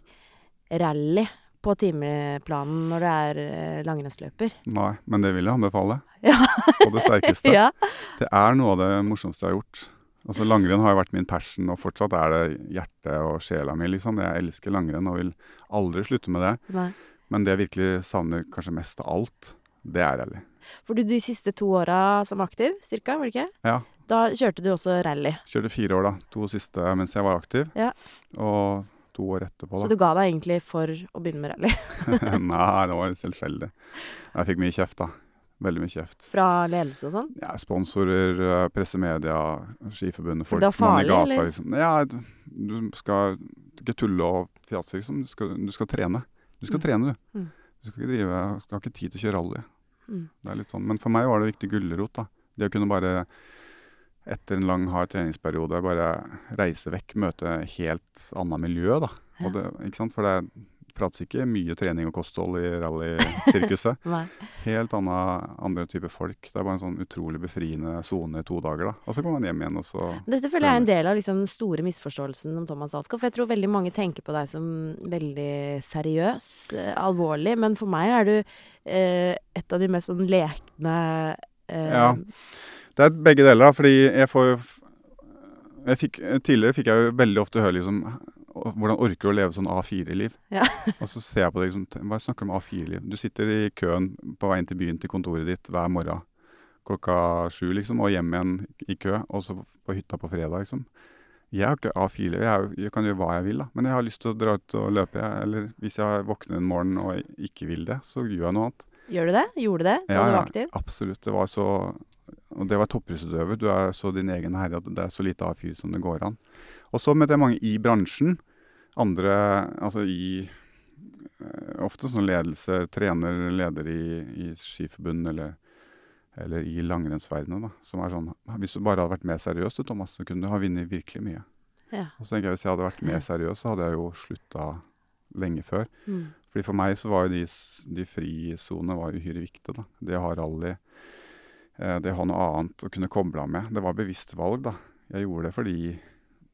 rally på timeplanen når du er eh, langrennsløper. Nei, men det vil jeg anbefale. Ja. På det sterkeste. Ja. Det er noe av det morsomste jeg har gjort. Altså Langrenn har jo vært min passion, og fortsatt er det hjertet og sjela mi, liksom. Jeg elsker langrenn og vil aldri slutte med det. Nei. Men det jeg virkelig savner kanskje mest av alt, det er rally. For du, de siste to åra som aktiv, cirka, var det ikke? Ja. Da kjørte du også rally. Kjørte fire år, da. To siste mens jeg var aktiv. Ja. Og to år etterpå, Da. Så du ga deg egentlig for å begynne med rally. Nei, det var selvfølgelig. Jeg fikk mye kjeft, da. Veldig mye kjeft. Fra ledelse og sånn. Ja, sponsorer, eh, pressemedia, Skiforbundet, For folk det var farlig, gata, eller? liksom. Ja, du du skal ikke tulle og fjase, liksom. Du skal, du skal trene. Du skal Mm. trene, du. Mm. Du skal ikke drive Du ha ikke tid til å kjøre rally. Mm. Det er litt sånn. Men for meg var det viktig gulrot, da. Det å kunne bare etter en lang, hard treningsperiode bare reise vekk, møte helt annet miljø, da. Det, ikke sant? For det prates ikke mye trening og kosthold i rallysirkuset. Helt annet, andre typer folk. Det er bare en sånn utrolig befriende sone i to dager, da. Og så kommer man hjem igjen, og så Dette føler jeg er en del av liksom store misforståelsen om Thomas Alskov. For jeg tror veldig mange tenker på deg som veldig seriøs, eh, alvorlig. Men for meg er du eh, et av de mest sånn lekne eh, Ja. Det er begge deler, fordi jeg får jo jeg fikk, Tidligere fikk jeg jo veldig ofte høre liksom «Å, Hvordan orker du å leve sånn A4-liv? Ja. og så ser jeg på deg liksom Hva snakker du om A4-liv? Du sitter i køen på veien til byen til kontoret ditt hver morgen. klokka sju, liksom, og hjem igjen i kø, og så på hytta på fredag, liksom. Jeg har ikke A4, jeg, jeg kan gjøre hva jeg vil, da. Men jeg har lyst til å dra ut og løpe, jeg. Eller hvis jeg våkner en morgen og ikke vil det, så gjør jeg noe annet. Gjør du det? Gjorde du det da Ja, du var aktiv? Absolutt. Det var så Og det var toppidrettsutøver. Du er så din egen herre at det er så lite A4 som det går an. Og så med jeg mange i bransjen. Andre Altså i eh, Ofte sånn ledelse, trener, leder i, i skiforbund eller, eller i langrennsverdenen, da. Som er sånn Hvis du bare hadde vært mer seriøs, du, Thomas, så kunne du ha vunnet virkelig mye. Ja. Og så tenker jeg Hvis jeg hadde vært mer seriøs, så hadde jeg jo slutta lenge før. Mm. Fordi For meg så var jo de, de frisonene uhyre viktige. da. Det å ha rally, eh, det å ha noe annet å kunne koble av med. Det var bevisst valg, da. Jeg gjorde det fordi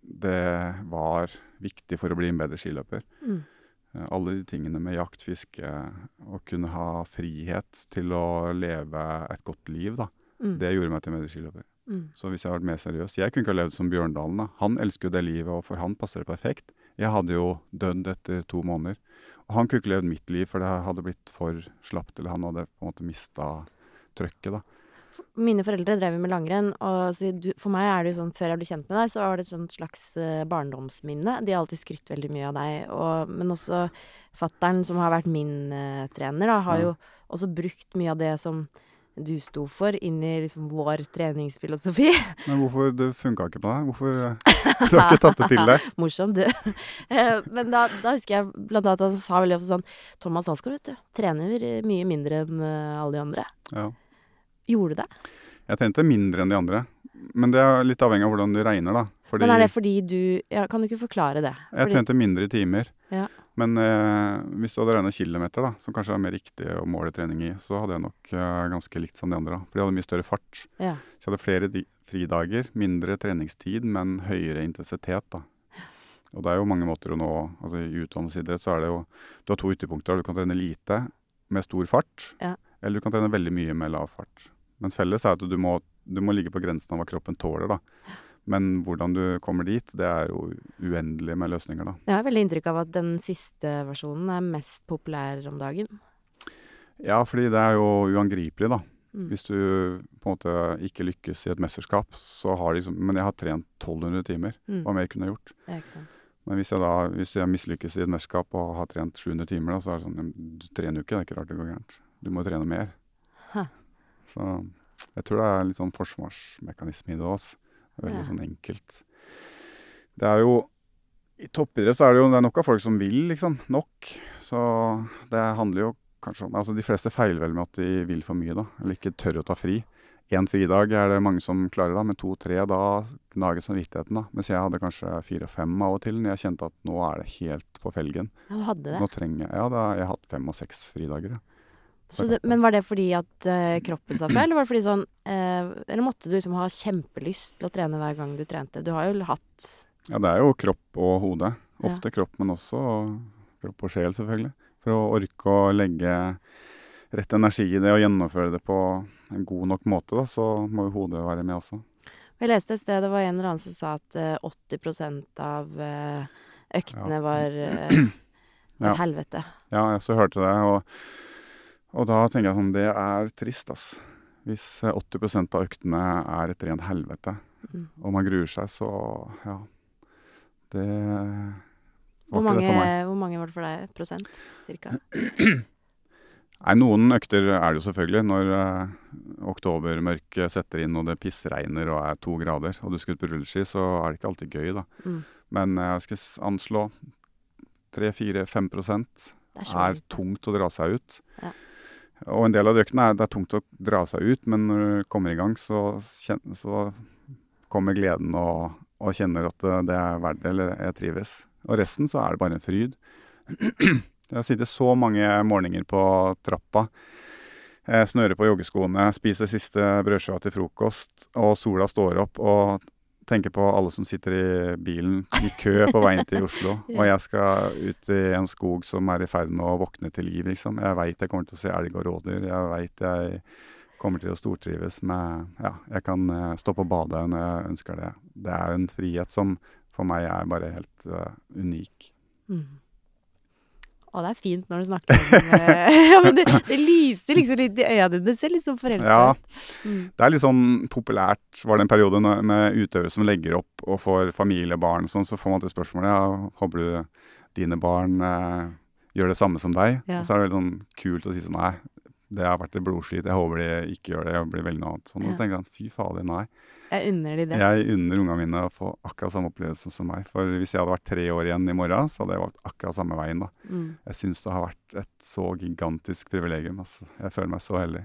det var viktig for å bli en bedre skiløper. Mm. Eh, Alle de tingene med jakt, fiske, å kunne ha frihet til å leve et godt liv, da. Mm. Det gjorde meg til en bedre skiløper. Mm. Så hvis jeg hadde vært mer seriøs Jeg kunne ikke ha levd som Bjørndalen. da. Han elsker jo det livet, og for han passer det perfekt. Jeg hadde jo dødd etter to måneder. Og han kunne ikke levd mitt liv, for det hadde blitt for slapt. Eller han hadde på en måte mista trøkket, da. Mine foreldre drev med langrenn, og du, for meg er det jo sånn før jeg ble kjent med deg, så var det et sånt slags eh, barndomsminne. De har alltid skrytt veldig mye av deg, og, men også fattern, som har vært min uh, trener, da, har jo også brukt mye av det som du sto for, inn i liksom vår treningsfilosofi. Men hvorfor det funka ikke på deg? Hvorfor eh, Du har ikke tatt det til deg? Morsom, du. Men da, da husker jeg blant annet at han sa veldig ofte sånn Thomas Alsgaard, vet du, trener mye mindre enn alle de andre. Ja. Gjorde du det? Jeg trente mindre enn de andre. Men det er litt avhengig av hvordan du regner, da. Fordi Men er det fordi du ja, Kan du ikke forklare det? jeg Fordi, trente mindre timer. Ja. Men eh, hvis du hadde regna kilometer, da, som kanskje er mer riktig å måle trening i, så hadde jeg nok eh, ganske likt som de andre. da. For de hadde mye større fart. ja. Så jeg hadde flere fridager, mindre treningstid, men høyere intensitet. da. Og det er jo mange måter å nå altså I utdannelsesidrett så er det jo Du har to ytterpunkter. Du kan trene lite med stor fart, Ja. Eller du kan trene veldig mye med lav fart. Men felles er at du må, du må ligge på grensen av hva kroppen tåler. da. Men hvordan du kommer dit, det er jo uendelig med løsninger, da. Jeg har veldig inntrykk av at den siste versjonen er mest populær om dagen. Ja, fordi det er jo uangripelig, da. Mm. Hvis du på en måte ikke lykkes i et mesterskap, så har de liksom Men jeg har trent 1200 timer. Mm. Hva mer kunne jeg gjort? Ja, ikke sant. Men hvis jeg da hvis jeg mislykkes i et mesterskap og har trent 700 timer, da, så er det sånn «Ja, Du trener jo ikke, det er ikke rart det går gærent. Du må trene mer. Hæ. Så jeg tror det er litt sånn forsvarsmekanisme i det også. Veldig Ja. sånn enkelt. Det er jo I toppidrett så er det jo det er nok av folk som vil, liksom. Nok. Så det handler jo kanskje om Altså de fleste feiler vel med at de vil for mye, da. Eller ikke tør å ta fri. Én fridag er det mange som klarer, da, men to-tre, da gnager samvittigheten. da. Mens jeg hadde kanskje fire-fem av og til, når jeg kjente at nå er det helt på felgen. Ja, du hadde det. Nå trenger jeg Ja, da har jeg hatt fem og seks fridager. Ja. Så det. Men var det fordi at uh, kroppen sa fra, eller var det fordi sånn uh, Eller måtte du liksom ha kjempelyst til å trene hver gang du trente? Du har jo hatt ja, det er jo kropp og hode. Ja. Ofte kropp, men også kropp og sjel, selvfølgelig. For å orke å legge rett energi i det og gjennomføre det på en god nok måte, da, så må jo hodet være med også. Jeg leste et sted det var en eller annen som sa at eh, 80 av eh, øktene Ja. var Ja. et helvete. Ja, jeg så hørte det, og, og da tenker jeg sånn Det er trist, ass. Hvis eh, 80 av øktene er et rent helvete, Mm. og man gruer seg, så ja. Det Hvor var ikke mange, det for meg. hvor mange var det for deg? Prosent? Cirka? Nei, noen økter er det jo selvfølgelig. Når eh, oktobermørket setter inn og det pissregner og er to grader, og du skal ut på rulleski, så er det ikke alltid gøy, da. Mm. Men eh, jeg skal anslå 3-4-5 Det er er tungt å dra seg ut. Ja. Og en del av de øktene er det er tungt å dra seg ut, men når du kommer i gang, så, kjenner, så kommer gleden og, og kjenner at det, det er verdt det, eller jeg trives. Og resten så er det bare en fryd. Jeg har sittet så mange morgener på trappa, eh, snører på joggeskoene, spiser siste brødskiva til frokost, og sola står opp, og tenker på alle som sitter i bilen i kø på veien til Oslo. Ja. Og jeg skal ut i en skog som er i ferd med å våkne til liv, liksom. Jeg veit jeg kommer til å se elg og rådyr. Jeg veit jeg kommer til å stortrives med Ja, jeg kan eh, stå på badet når jeg ønsker det. Det er en frihet som for meg er bare helt uh, unik. Mm. Å, det er fint når du snakker om eh, Ja, men det, det lyser liksom litt i øya dine. Det ser litt sånn forelska Ja. Mm. det er litt sånn populært, var det en periode med utøvere som legger opp og får familiebarn og sånn, så får man til spørsmålet ja, håper du dine barn eh, gjør det samme som deg? Ja. Og så er det veldig sånn kult å si sånn nei, det har vært et blodslit, jeg håper de ikke gjør det, jeg blir veldig noe annet. Sånn, og så tenker jeg fy fader, nei. Jeg unner de det. Jeg unner ungene mine å få akkurat samme opplevelse som meg. For hvis jeg hadde vært tre år igjen i morgen, så hadde jeg valgt akkurat samme veien da. Mm. Jeg syns det har vært et så gigantisk privilegium. Altså. Jeg føler meg så heldig.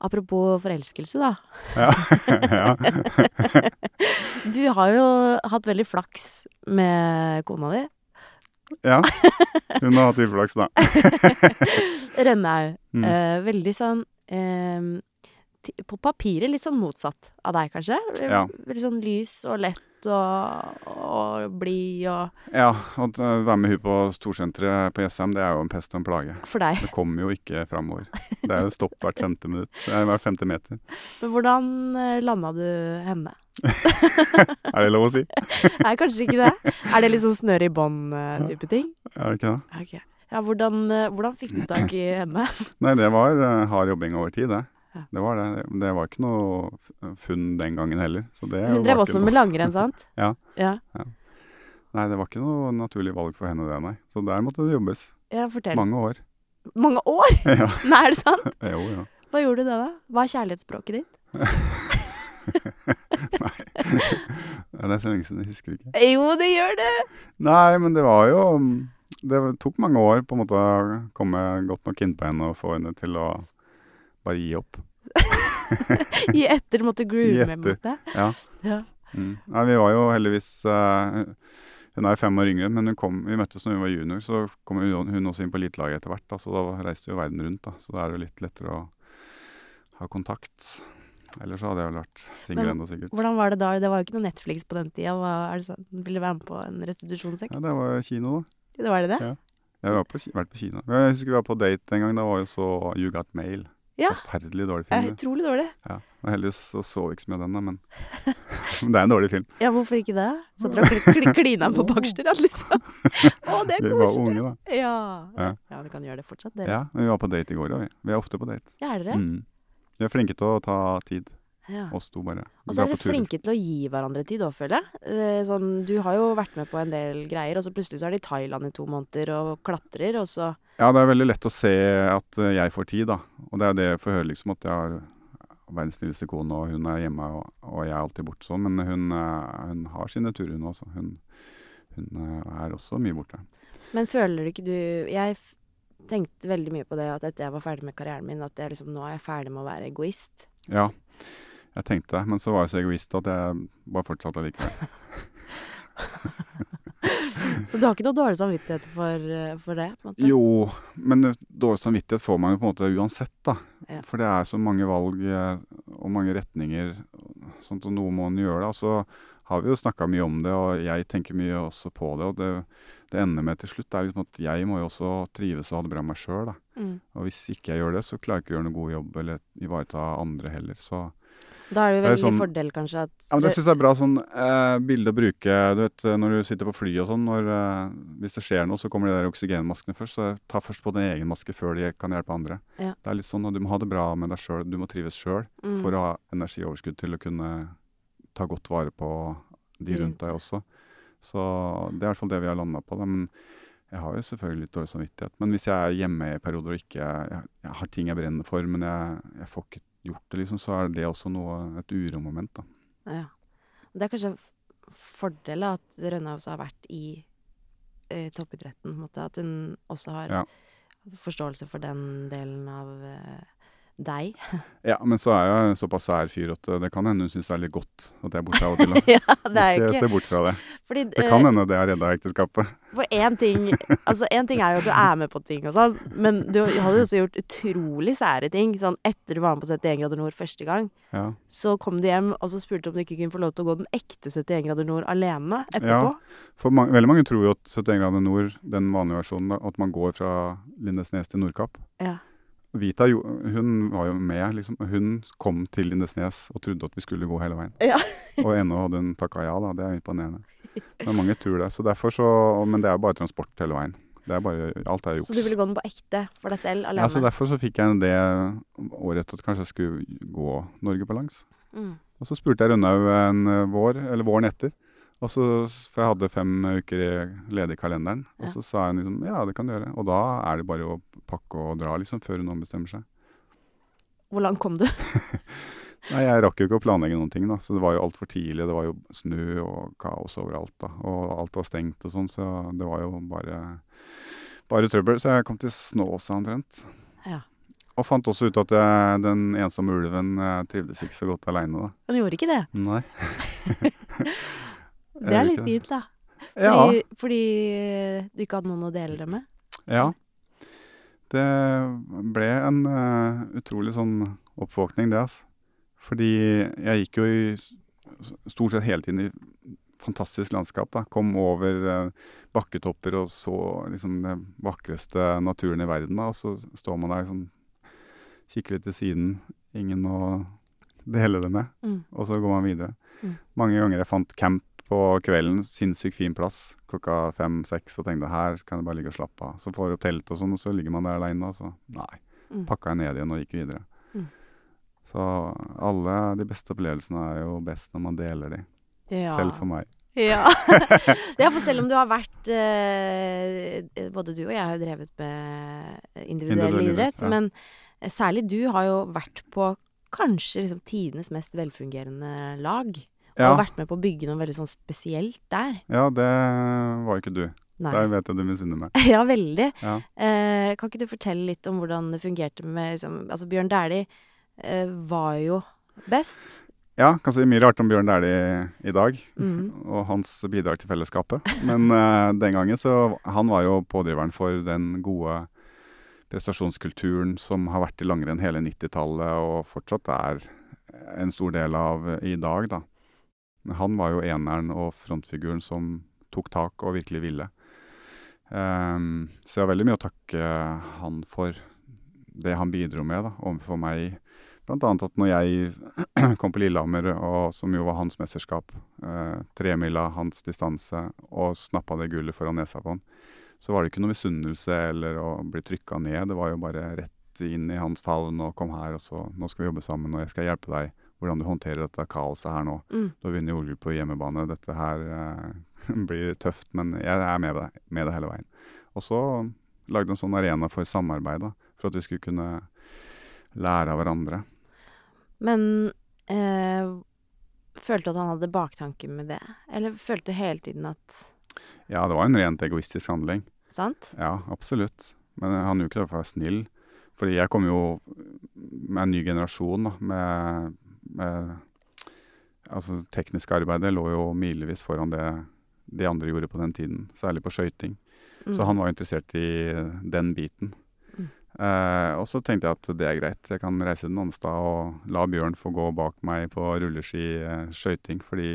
Apropos forelskelse, da. Ja. ja. Du har jo hatt veldig flaks med kona di. Ja. Hun har hatt uflaks, da. Rønnaug. Mm. Eh, veldig sånn eh, På papiret litt sånn motsatt av deg, kanskje? Ja. Veldig sånn lys og lett og, og blid og Ja, å være med hun på storsenteret på Jessheim, det er jo en pest og en plage. For deg. Det kommer jo ikke framover. Det er jo stopp hvert femte minutt. Nei, hver femte meter. Men hvordan eh, landa du henne? Er det lov å si? Nei, kanskje ikke det. Er det litt sånn snøre i bånd-type ting? Er det ikke det? Okay. Ja, hvordan, eh, hvordan fikk du tak i henne? Nei, det var eh, hard jobbing over tid, det. Ja. Det var det. Det var ikke noe funn den gangen heller. Så det Hun drev også noe- med langrenn, sant? Ja. Ja, Nei, det var ikke noe naturlig valg for henne, det, nei. Så der måtte det jobbes. ja fortell. Mange år. Mange år? ja. Nei, er det sant? Jo, ja. Hva gjorde du da, da? Hva er kjærlighetsspråket ditt? Nei. Det er så lenge siden, jeg husker ikke. Jo, det gjør det! Nei, men det var jo Det tok mange år på en måte å komme godt nok innpå henne og få henne til å bare gi opp. gi etter måtte groove med mot det. Ja. Ja. Mm. Nei, vi var jo heldigvis uh, Hun er fem år yngre, men kom, vi møttes når hun var junior, så kom hun, hun også inn på elitelaget etter hvert. Da, så da reiste jo verden rundt, da. Så da er det jo litt lettere å ha kontakt. Ellers så hadde jeg vel vært singel ennå, sikkert. Hvordan var det da? Det var jo ikke noe Netflix på den tida. Hva, er det sånn? Ville være med på en restitusjonsøkt? Ja, det var kino, da. Det var det det? Ja. Jeg har på, vært på kino. Jeg husker vi var på date en gang. Da var jo så You Got Mail. Ja. Forferdelig dårlig Ja, utrolig dårlig. Ja. Og heldigvis så så vi ikke så mye av den, da, men Men det er en dårlig film. Ja, hvorfor ikke det? Satt dere og kl- kl- klina på Bakkstrand, liksom? Å, det er Vi var koselig. unge, da. Ja. Ja. ja, du kan gjøre det fortsatt, dere. Ja, men vi var på date i går òg, vi. Vi er ofte på date. Ja, er dere? Mm. Vi er flinke til å ta tid. Ja. Oss to bare. Og så er dere flinke til å gi hverandre tid òg, føler jeg. Eh, Sånn, du har jo vært med på en del greier, og så plutselig så er de i Thailand i to måneder og klatrer, og så Ja, det er veldig lett å se at eh, jeg får tid, da. Og det er det jeg får høre, liksom, at jeg har verdens snilleste kone, og hun er hjemme, og, og jeg er alltid borte sånn. Men hun, eh, hun har sine turer, hun også. Hun, hun er også mye borte. Men føler du ikke du Jeg tenkte veldig mye på det at etter jeg var ferdig med karrieren min, at jeg liksom, nå er jeg ferdig med å være egoist. Ja, jeg tenkte det, men så var jeg så egoist at jeg bare fortsatte likevel. Så du har ikke noe dårlig samvittighet for, eh, for det? Jo, men dårlig samvittighet får man jo på en måte uansett, da. Ja. For det er så mange valg eh, og mange retninger, sånt, og noe må man gjøre. da. Så har vi jo snakka mye om det, og jeg tenker mye også på det. Og det, det ender med til slutt er liksom at jeg må jo også trives og ha det bra med meg sjøl. Mm. Og hvis ikke jeg gjør det, så klarer jeg ikke å gjøre noen god jobb eller ivareta andre heller. Så Da er det jo veldig sånn- fordel kanskje at ja, men Det syns jeg er bra sånn eh, bilde å bruke du vet, eh, når du sitter på fly og sånn. når, eh, Hvis det skjer noe, så kommer de der oksygenmaskene først. Så ta først på din egen maske før de kan hjelpe andre. Ja. Det er litt sånn at Du må ha det bra med deg sjøl. Du må trives sjøl mm, for å ha energioverskudd til å kunne ta godt vare på de De rundt deg også. Så det er i hvert fall det vi har landa på. Da. Men jeg har jo selvfølgelig litt dårlig samvittighet. Men hvis jeg er hjemme i perioder og ikke jeg, jeg har ting jeg brenner for, men jeg, jeg får ikke gjort det, liksom, så er det også noe, et uromoment. da. ja. Det er kanskje fordelen fordel at Rønna også har vært i eh, toppidretten. Måte. At hun også har Ja. forståelse for den delen av eh, deg. Ja, men så er jeg en såpass sær fyr at eh, det kan hende hun syns det er litt godt at jeg er borte av og til. ja, det er Ikke se bort fra det. fordi, Det eh, kan hende det har redda ekteskapet. For én ting Altså, én ting er jo at du er med på ting og sånn, men du hadde jo også gjort utrolig sære ting. Sånn etter du var med på 71 grader nord første gang, Ja. så kom du hjem og så spurte om du ikke kunne få lov til å gå den ekte 71 grader nord alene etterpå. Ja, For mange, veldig mange tror jo at 71 grader nord, den vanlige versjonen, at man går fra Lindesnes til Nordkapp. Ja. Vita hun var jo med, liksom. Hun kom til Lindesnes og trodde at vi skulle gå hele veien. Ja. og ennå hadde hun takka ja, da. Det er imponerende. Men mange tror det. Så derfor så, Men det er jo bare transport hele veien. Det er bare, alt er juks. Så du ville gå den på ekte for deg selv, alene? Ja, så Derfor så fikk jeg en idé året etter at kanskje jeg skulle gå Norge på langs. mm. Og så spurte jeg Rønnaug en eh, vår, eller våren etter. Og så, for jeg hadde fem uker ledig i kalenderen. Og så sa hun liksom ja, det kan du gjøre. Og da er det bare å pakke og dra, liksom, før hun ombestemmer seg. Hvor langt kom du? Nei, jeg rakk jo ikke å planlegge noen ting, da. Så det var jo altfor tidlig. Det var jo snø og kaos overalt, da. Og alt var stengt og sånn, så det var jo bare bare trøbbel. Så jeg kom til Snåsa omtrent. Ja. Og fant også ut at jeg, den ensomme ulven eh, trivdes ikke så godt aleine. Han gjorde ikke det. Nei. Det er litt fint, da. Ja. Fordi, fordi du ikke hadde noen å dele det med? Ja. Det ble en uh, utrolig sånn oppvåkning, det, altså. Fordi jeg gikk jo i stort sett hele tiden i fantastisk landskap, da. Kom over uh, bakketopper og så liksom det vakreste naturen i verden, da. Og så står man der liksom Kikker litt til siden. Ingen å dele det med. Mm. Og så går man videre. Mm. Mange ganger jeg fant camp på kvelden, sinnssykt fin plass, klokka fem-seks, og tenkte her kan jeg bare ligge og slappe av. Så får du opp telt og sånn, og så ligger man der aleine, og så nei. Mm. Pakka jeg ned igjen og gikk videre. Mm. Så alle de beste opplevelsene er jo best når man deler de. Ja. Selv for meg. Ja. ja, for selv om du har vært eh, Både du og jeg har jo drevet med individuell Individuell idrett, ja. men særlig du har jo vært på kanskje liksom tidenes mest velfungerende lag. Og Ja, vært med på å bygge noe veldig sånn spesielt der. ja, det var ikke du. Nei. Der vet jeg du misunner meg. Ja, veldig. Ja. Eh, kan ikke du fortelle litt om hvordan det fungerte med liksom, Altså, Bjørn Dæhlie eh, var jo best. Ja, kan si mye rart om Bjørn Dæhlie i dag. Mm. og hans bidrag til fellesskapet. Men eh, den gangen så Han var jo pådriveren for den gode prestasjonskulturen som har vært i langrenn hele 90-tallet, og fortsatt er en stor del av i dag, da. Han var jo eneren og frontfiguren som tok tak og virkelig ville. Um, så jeg har veldig mye å takke han for det han bidro med da, overfor meg. Blant annet at når jeg kom på Lillehammer, og, som jo var hans mesterskap, eh, tremila, hans distanse, og snappa det gullet foran nesa på han, så var det ikke noe misunnelse eller å bli trykka ned. Det var jo bare rett inn i hans favn og kom her, og så nå skal vi jobbe sammen, og jeg skal hjelpe deg hvordan du håndterer dette kaoset her nå. Mm. Du har vunnet OL på hjemmebane. Dette her eh, blir tøft, men jeg er med deg, med deg hele veien. Og så lagde en sånn arena for samarbeid, da, for at vi skulle kunne lære av hverandre. Men eh, følte du at han hadde baktanke med det? Eller følte du hele tiden at Ja, det var en rent egoistisk handling. Sant? Ja, absolutt. Men han gjorde ikke det for å være snill. Fordi jeg kom jo med en ny generasjon, da, med, med Altså, teknisk arbeid lå jo milevis foran det de andre gjorde på den tiden, særlig på skøyting. Mm. Så han var interessert i den biten. Mm. Eh, og så tenkte jeg at det er greit, jeg kan reise til Nonstad og la Bjørn få gå bak meg på rulleski eh, skøyting, fordi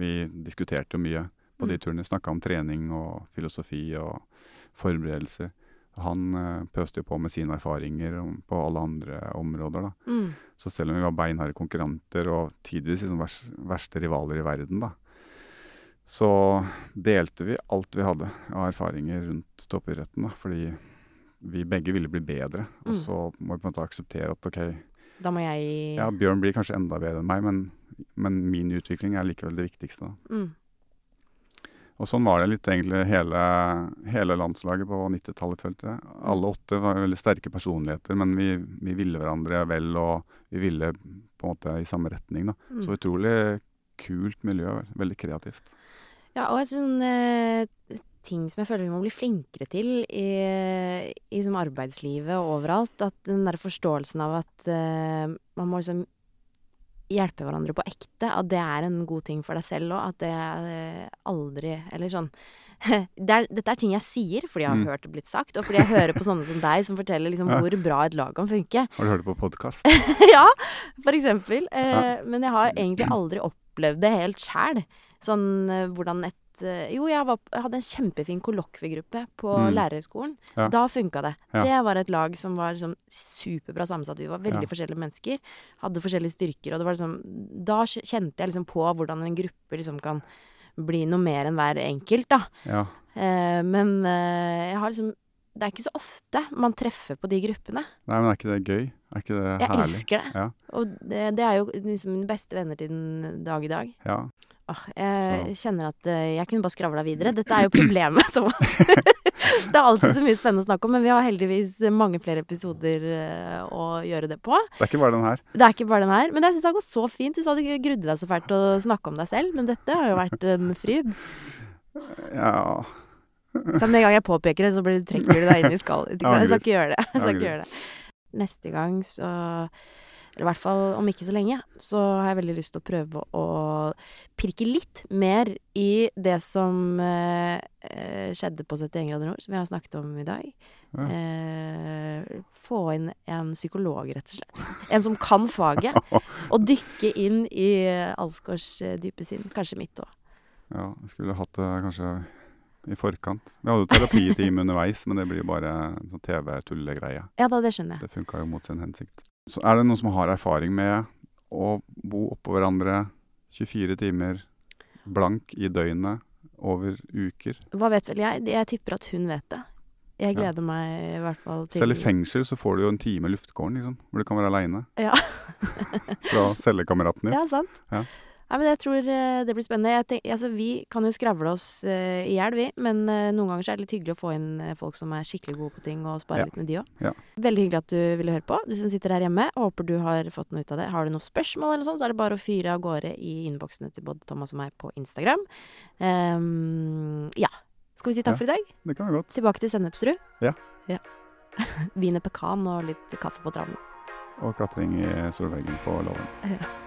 vi diskuterte jo mye på de Mm. turene. Snakka om trening og filosofi og forberedelser. Han eh, pøste jo på med sine erfaringer på alle andre områder, da. Mm. Så selv om vi var beinharde konkurrenter og tidvis liksom vers, verste rivaler i verden, da, så delte vi alt vi hadde av erfaringer rundt toppidretten. Da, fordi vi begge ville bli bedre. Og Mm. så må vi på en måte akseptere at ok, Da må jeg ja, Bjørn blir kanskje enda bedre enn meg, men, men min utvikling er likevel det viktigste. da. mm. Og sånn var det litt egentlig hele, hele landslaget på 90-tallet, følte jeg. Alle åtte var veldig sterke personligheter, men vi, vi ville hverandre vel, og vi ville på en måte i samme retning. da. Mm. Så utrolig kult miljø. Veldig kreativt. Ja, og en sånn eh, ting som jeg føler vi må bli flinkere til i, i som arbeidslivet og overalt. At den der forståelsen av at eh, man må liksom hjelpe hverandre på ekte. At det er en god ting for deg selv òg. At det aldri Eller sånn det er, Dette er ting jeg sier fordi jeg har Mm. hørt det blitt sagt, og fordi jeg hører på sånne som deg som forteller liksom Ja. hvor bra et lag kan funke. Har du hørt det på podkast? ja, for eksempel. Eh, Ja. Men jeg har egentlig aldri opplevd det helt sjæl. Sånn eh, hvordan et Jo, jeg, var, jeg hadde en kjempefin kollokviegruppe på Mm. lærerhøgskolen. Ja. Da funka det. Ja. Det var et lag som var liksom superbra sammensatt. Vi var veldig Ja. forskjellige mennesker. Hadde forskjellige styrker. Og det var liksom Da kjente jeg liksom på hvordan en gruppe liksom kan bli noe mer enn hver enkelt, da. Ja. Eh, men eh, jeg har liksom Det er ikke så ofte man treffer på de gruppene. Nei, men er ikke det gøy? Er ikke det Jeg elsker det. Ja. Og det, det er jo liksom mine beste venner til den dag i dag. Ja. Åh, jeg kjenner at eh, jeg kunne bare skravla videre. Dette er jo problemet, Thomas. det er alltid så mye spennende å snakke om, men vi har heldigvis mange flere episoder eh, å gjøre det på. Det er ikke bare den her. Det er ikke bare den her. Men jeg syns det har gått så fint. Du sa du grudde deg så fælt til å snakke om deg selv, men dette har jo vært en fryd. Ja. Så med en gang jeg påpeker det, så trekker du deg inn i skallen. Jeg skal ikke gjøre det. Jeg skal ikke gjøre det. Neste gang så Eller i hvert fall om ikke så lenge, så har jeg veldig lyst til å prøve å pirke litt mer i det som eh, eh, skjedde på 71 grader nord, som vi har snakket om i dag. Ja. Eh, få inn en psykolog, rett og slett. En som kan faget. Og dykke inn i Alsgaards eh, dype sinn. Kanskje mitt òg. ja. Jeg skulle hatt det kanskje i forkant. Vi hadde jo terapitime underveis, men det blir bare sånn TV-tullegreie. Ja da, det skjønner jeg. Det funka jo mot sin hensikt. Så er det noen som har erfaring med å bo oppå hverandre 24 timer blank i døgnet over uker? Hva vet vel jeg? Jeg tipper at hun vet det. Jeg Ja. gleder meg i hvert fall til Selv i fengsel så får du jo en time luftkåren, liksom, hvor du kan være aleine. Ja. Fra cellekameraten din. Ja, sant. Ja. Nei, men jeg tror eh, det blir spennende. Jeg tenk, altså, vi kan jo skravle oss uh, i hjel, vi. Men uh, noen ganger så er det litt hyggelig å få inn folk som er skikkelig gode på ting, og spare Ja. litt med de òg. Ja. Veldig hyggelig at du ville høre på. Du som sitter her hjemme. Håper du har fått noe ut av det. Har du noen spørsmål, eller noe sånt, så er det bare å fyre av gårde i innboksene til både Thomas og meg på Instagram. Um, ja. Skal vi si takk Ja. for i dag? Det kan være godt. Tilbake til Sennepsrud. Ja. ja. Wiener pekan og litt kaffe på travlen. Og klatring i solveggen på låven.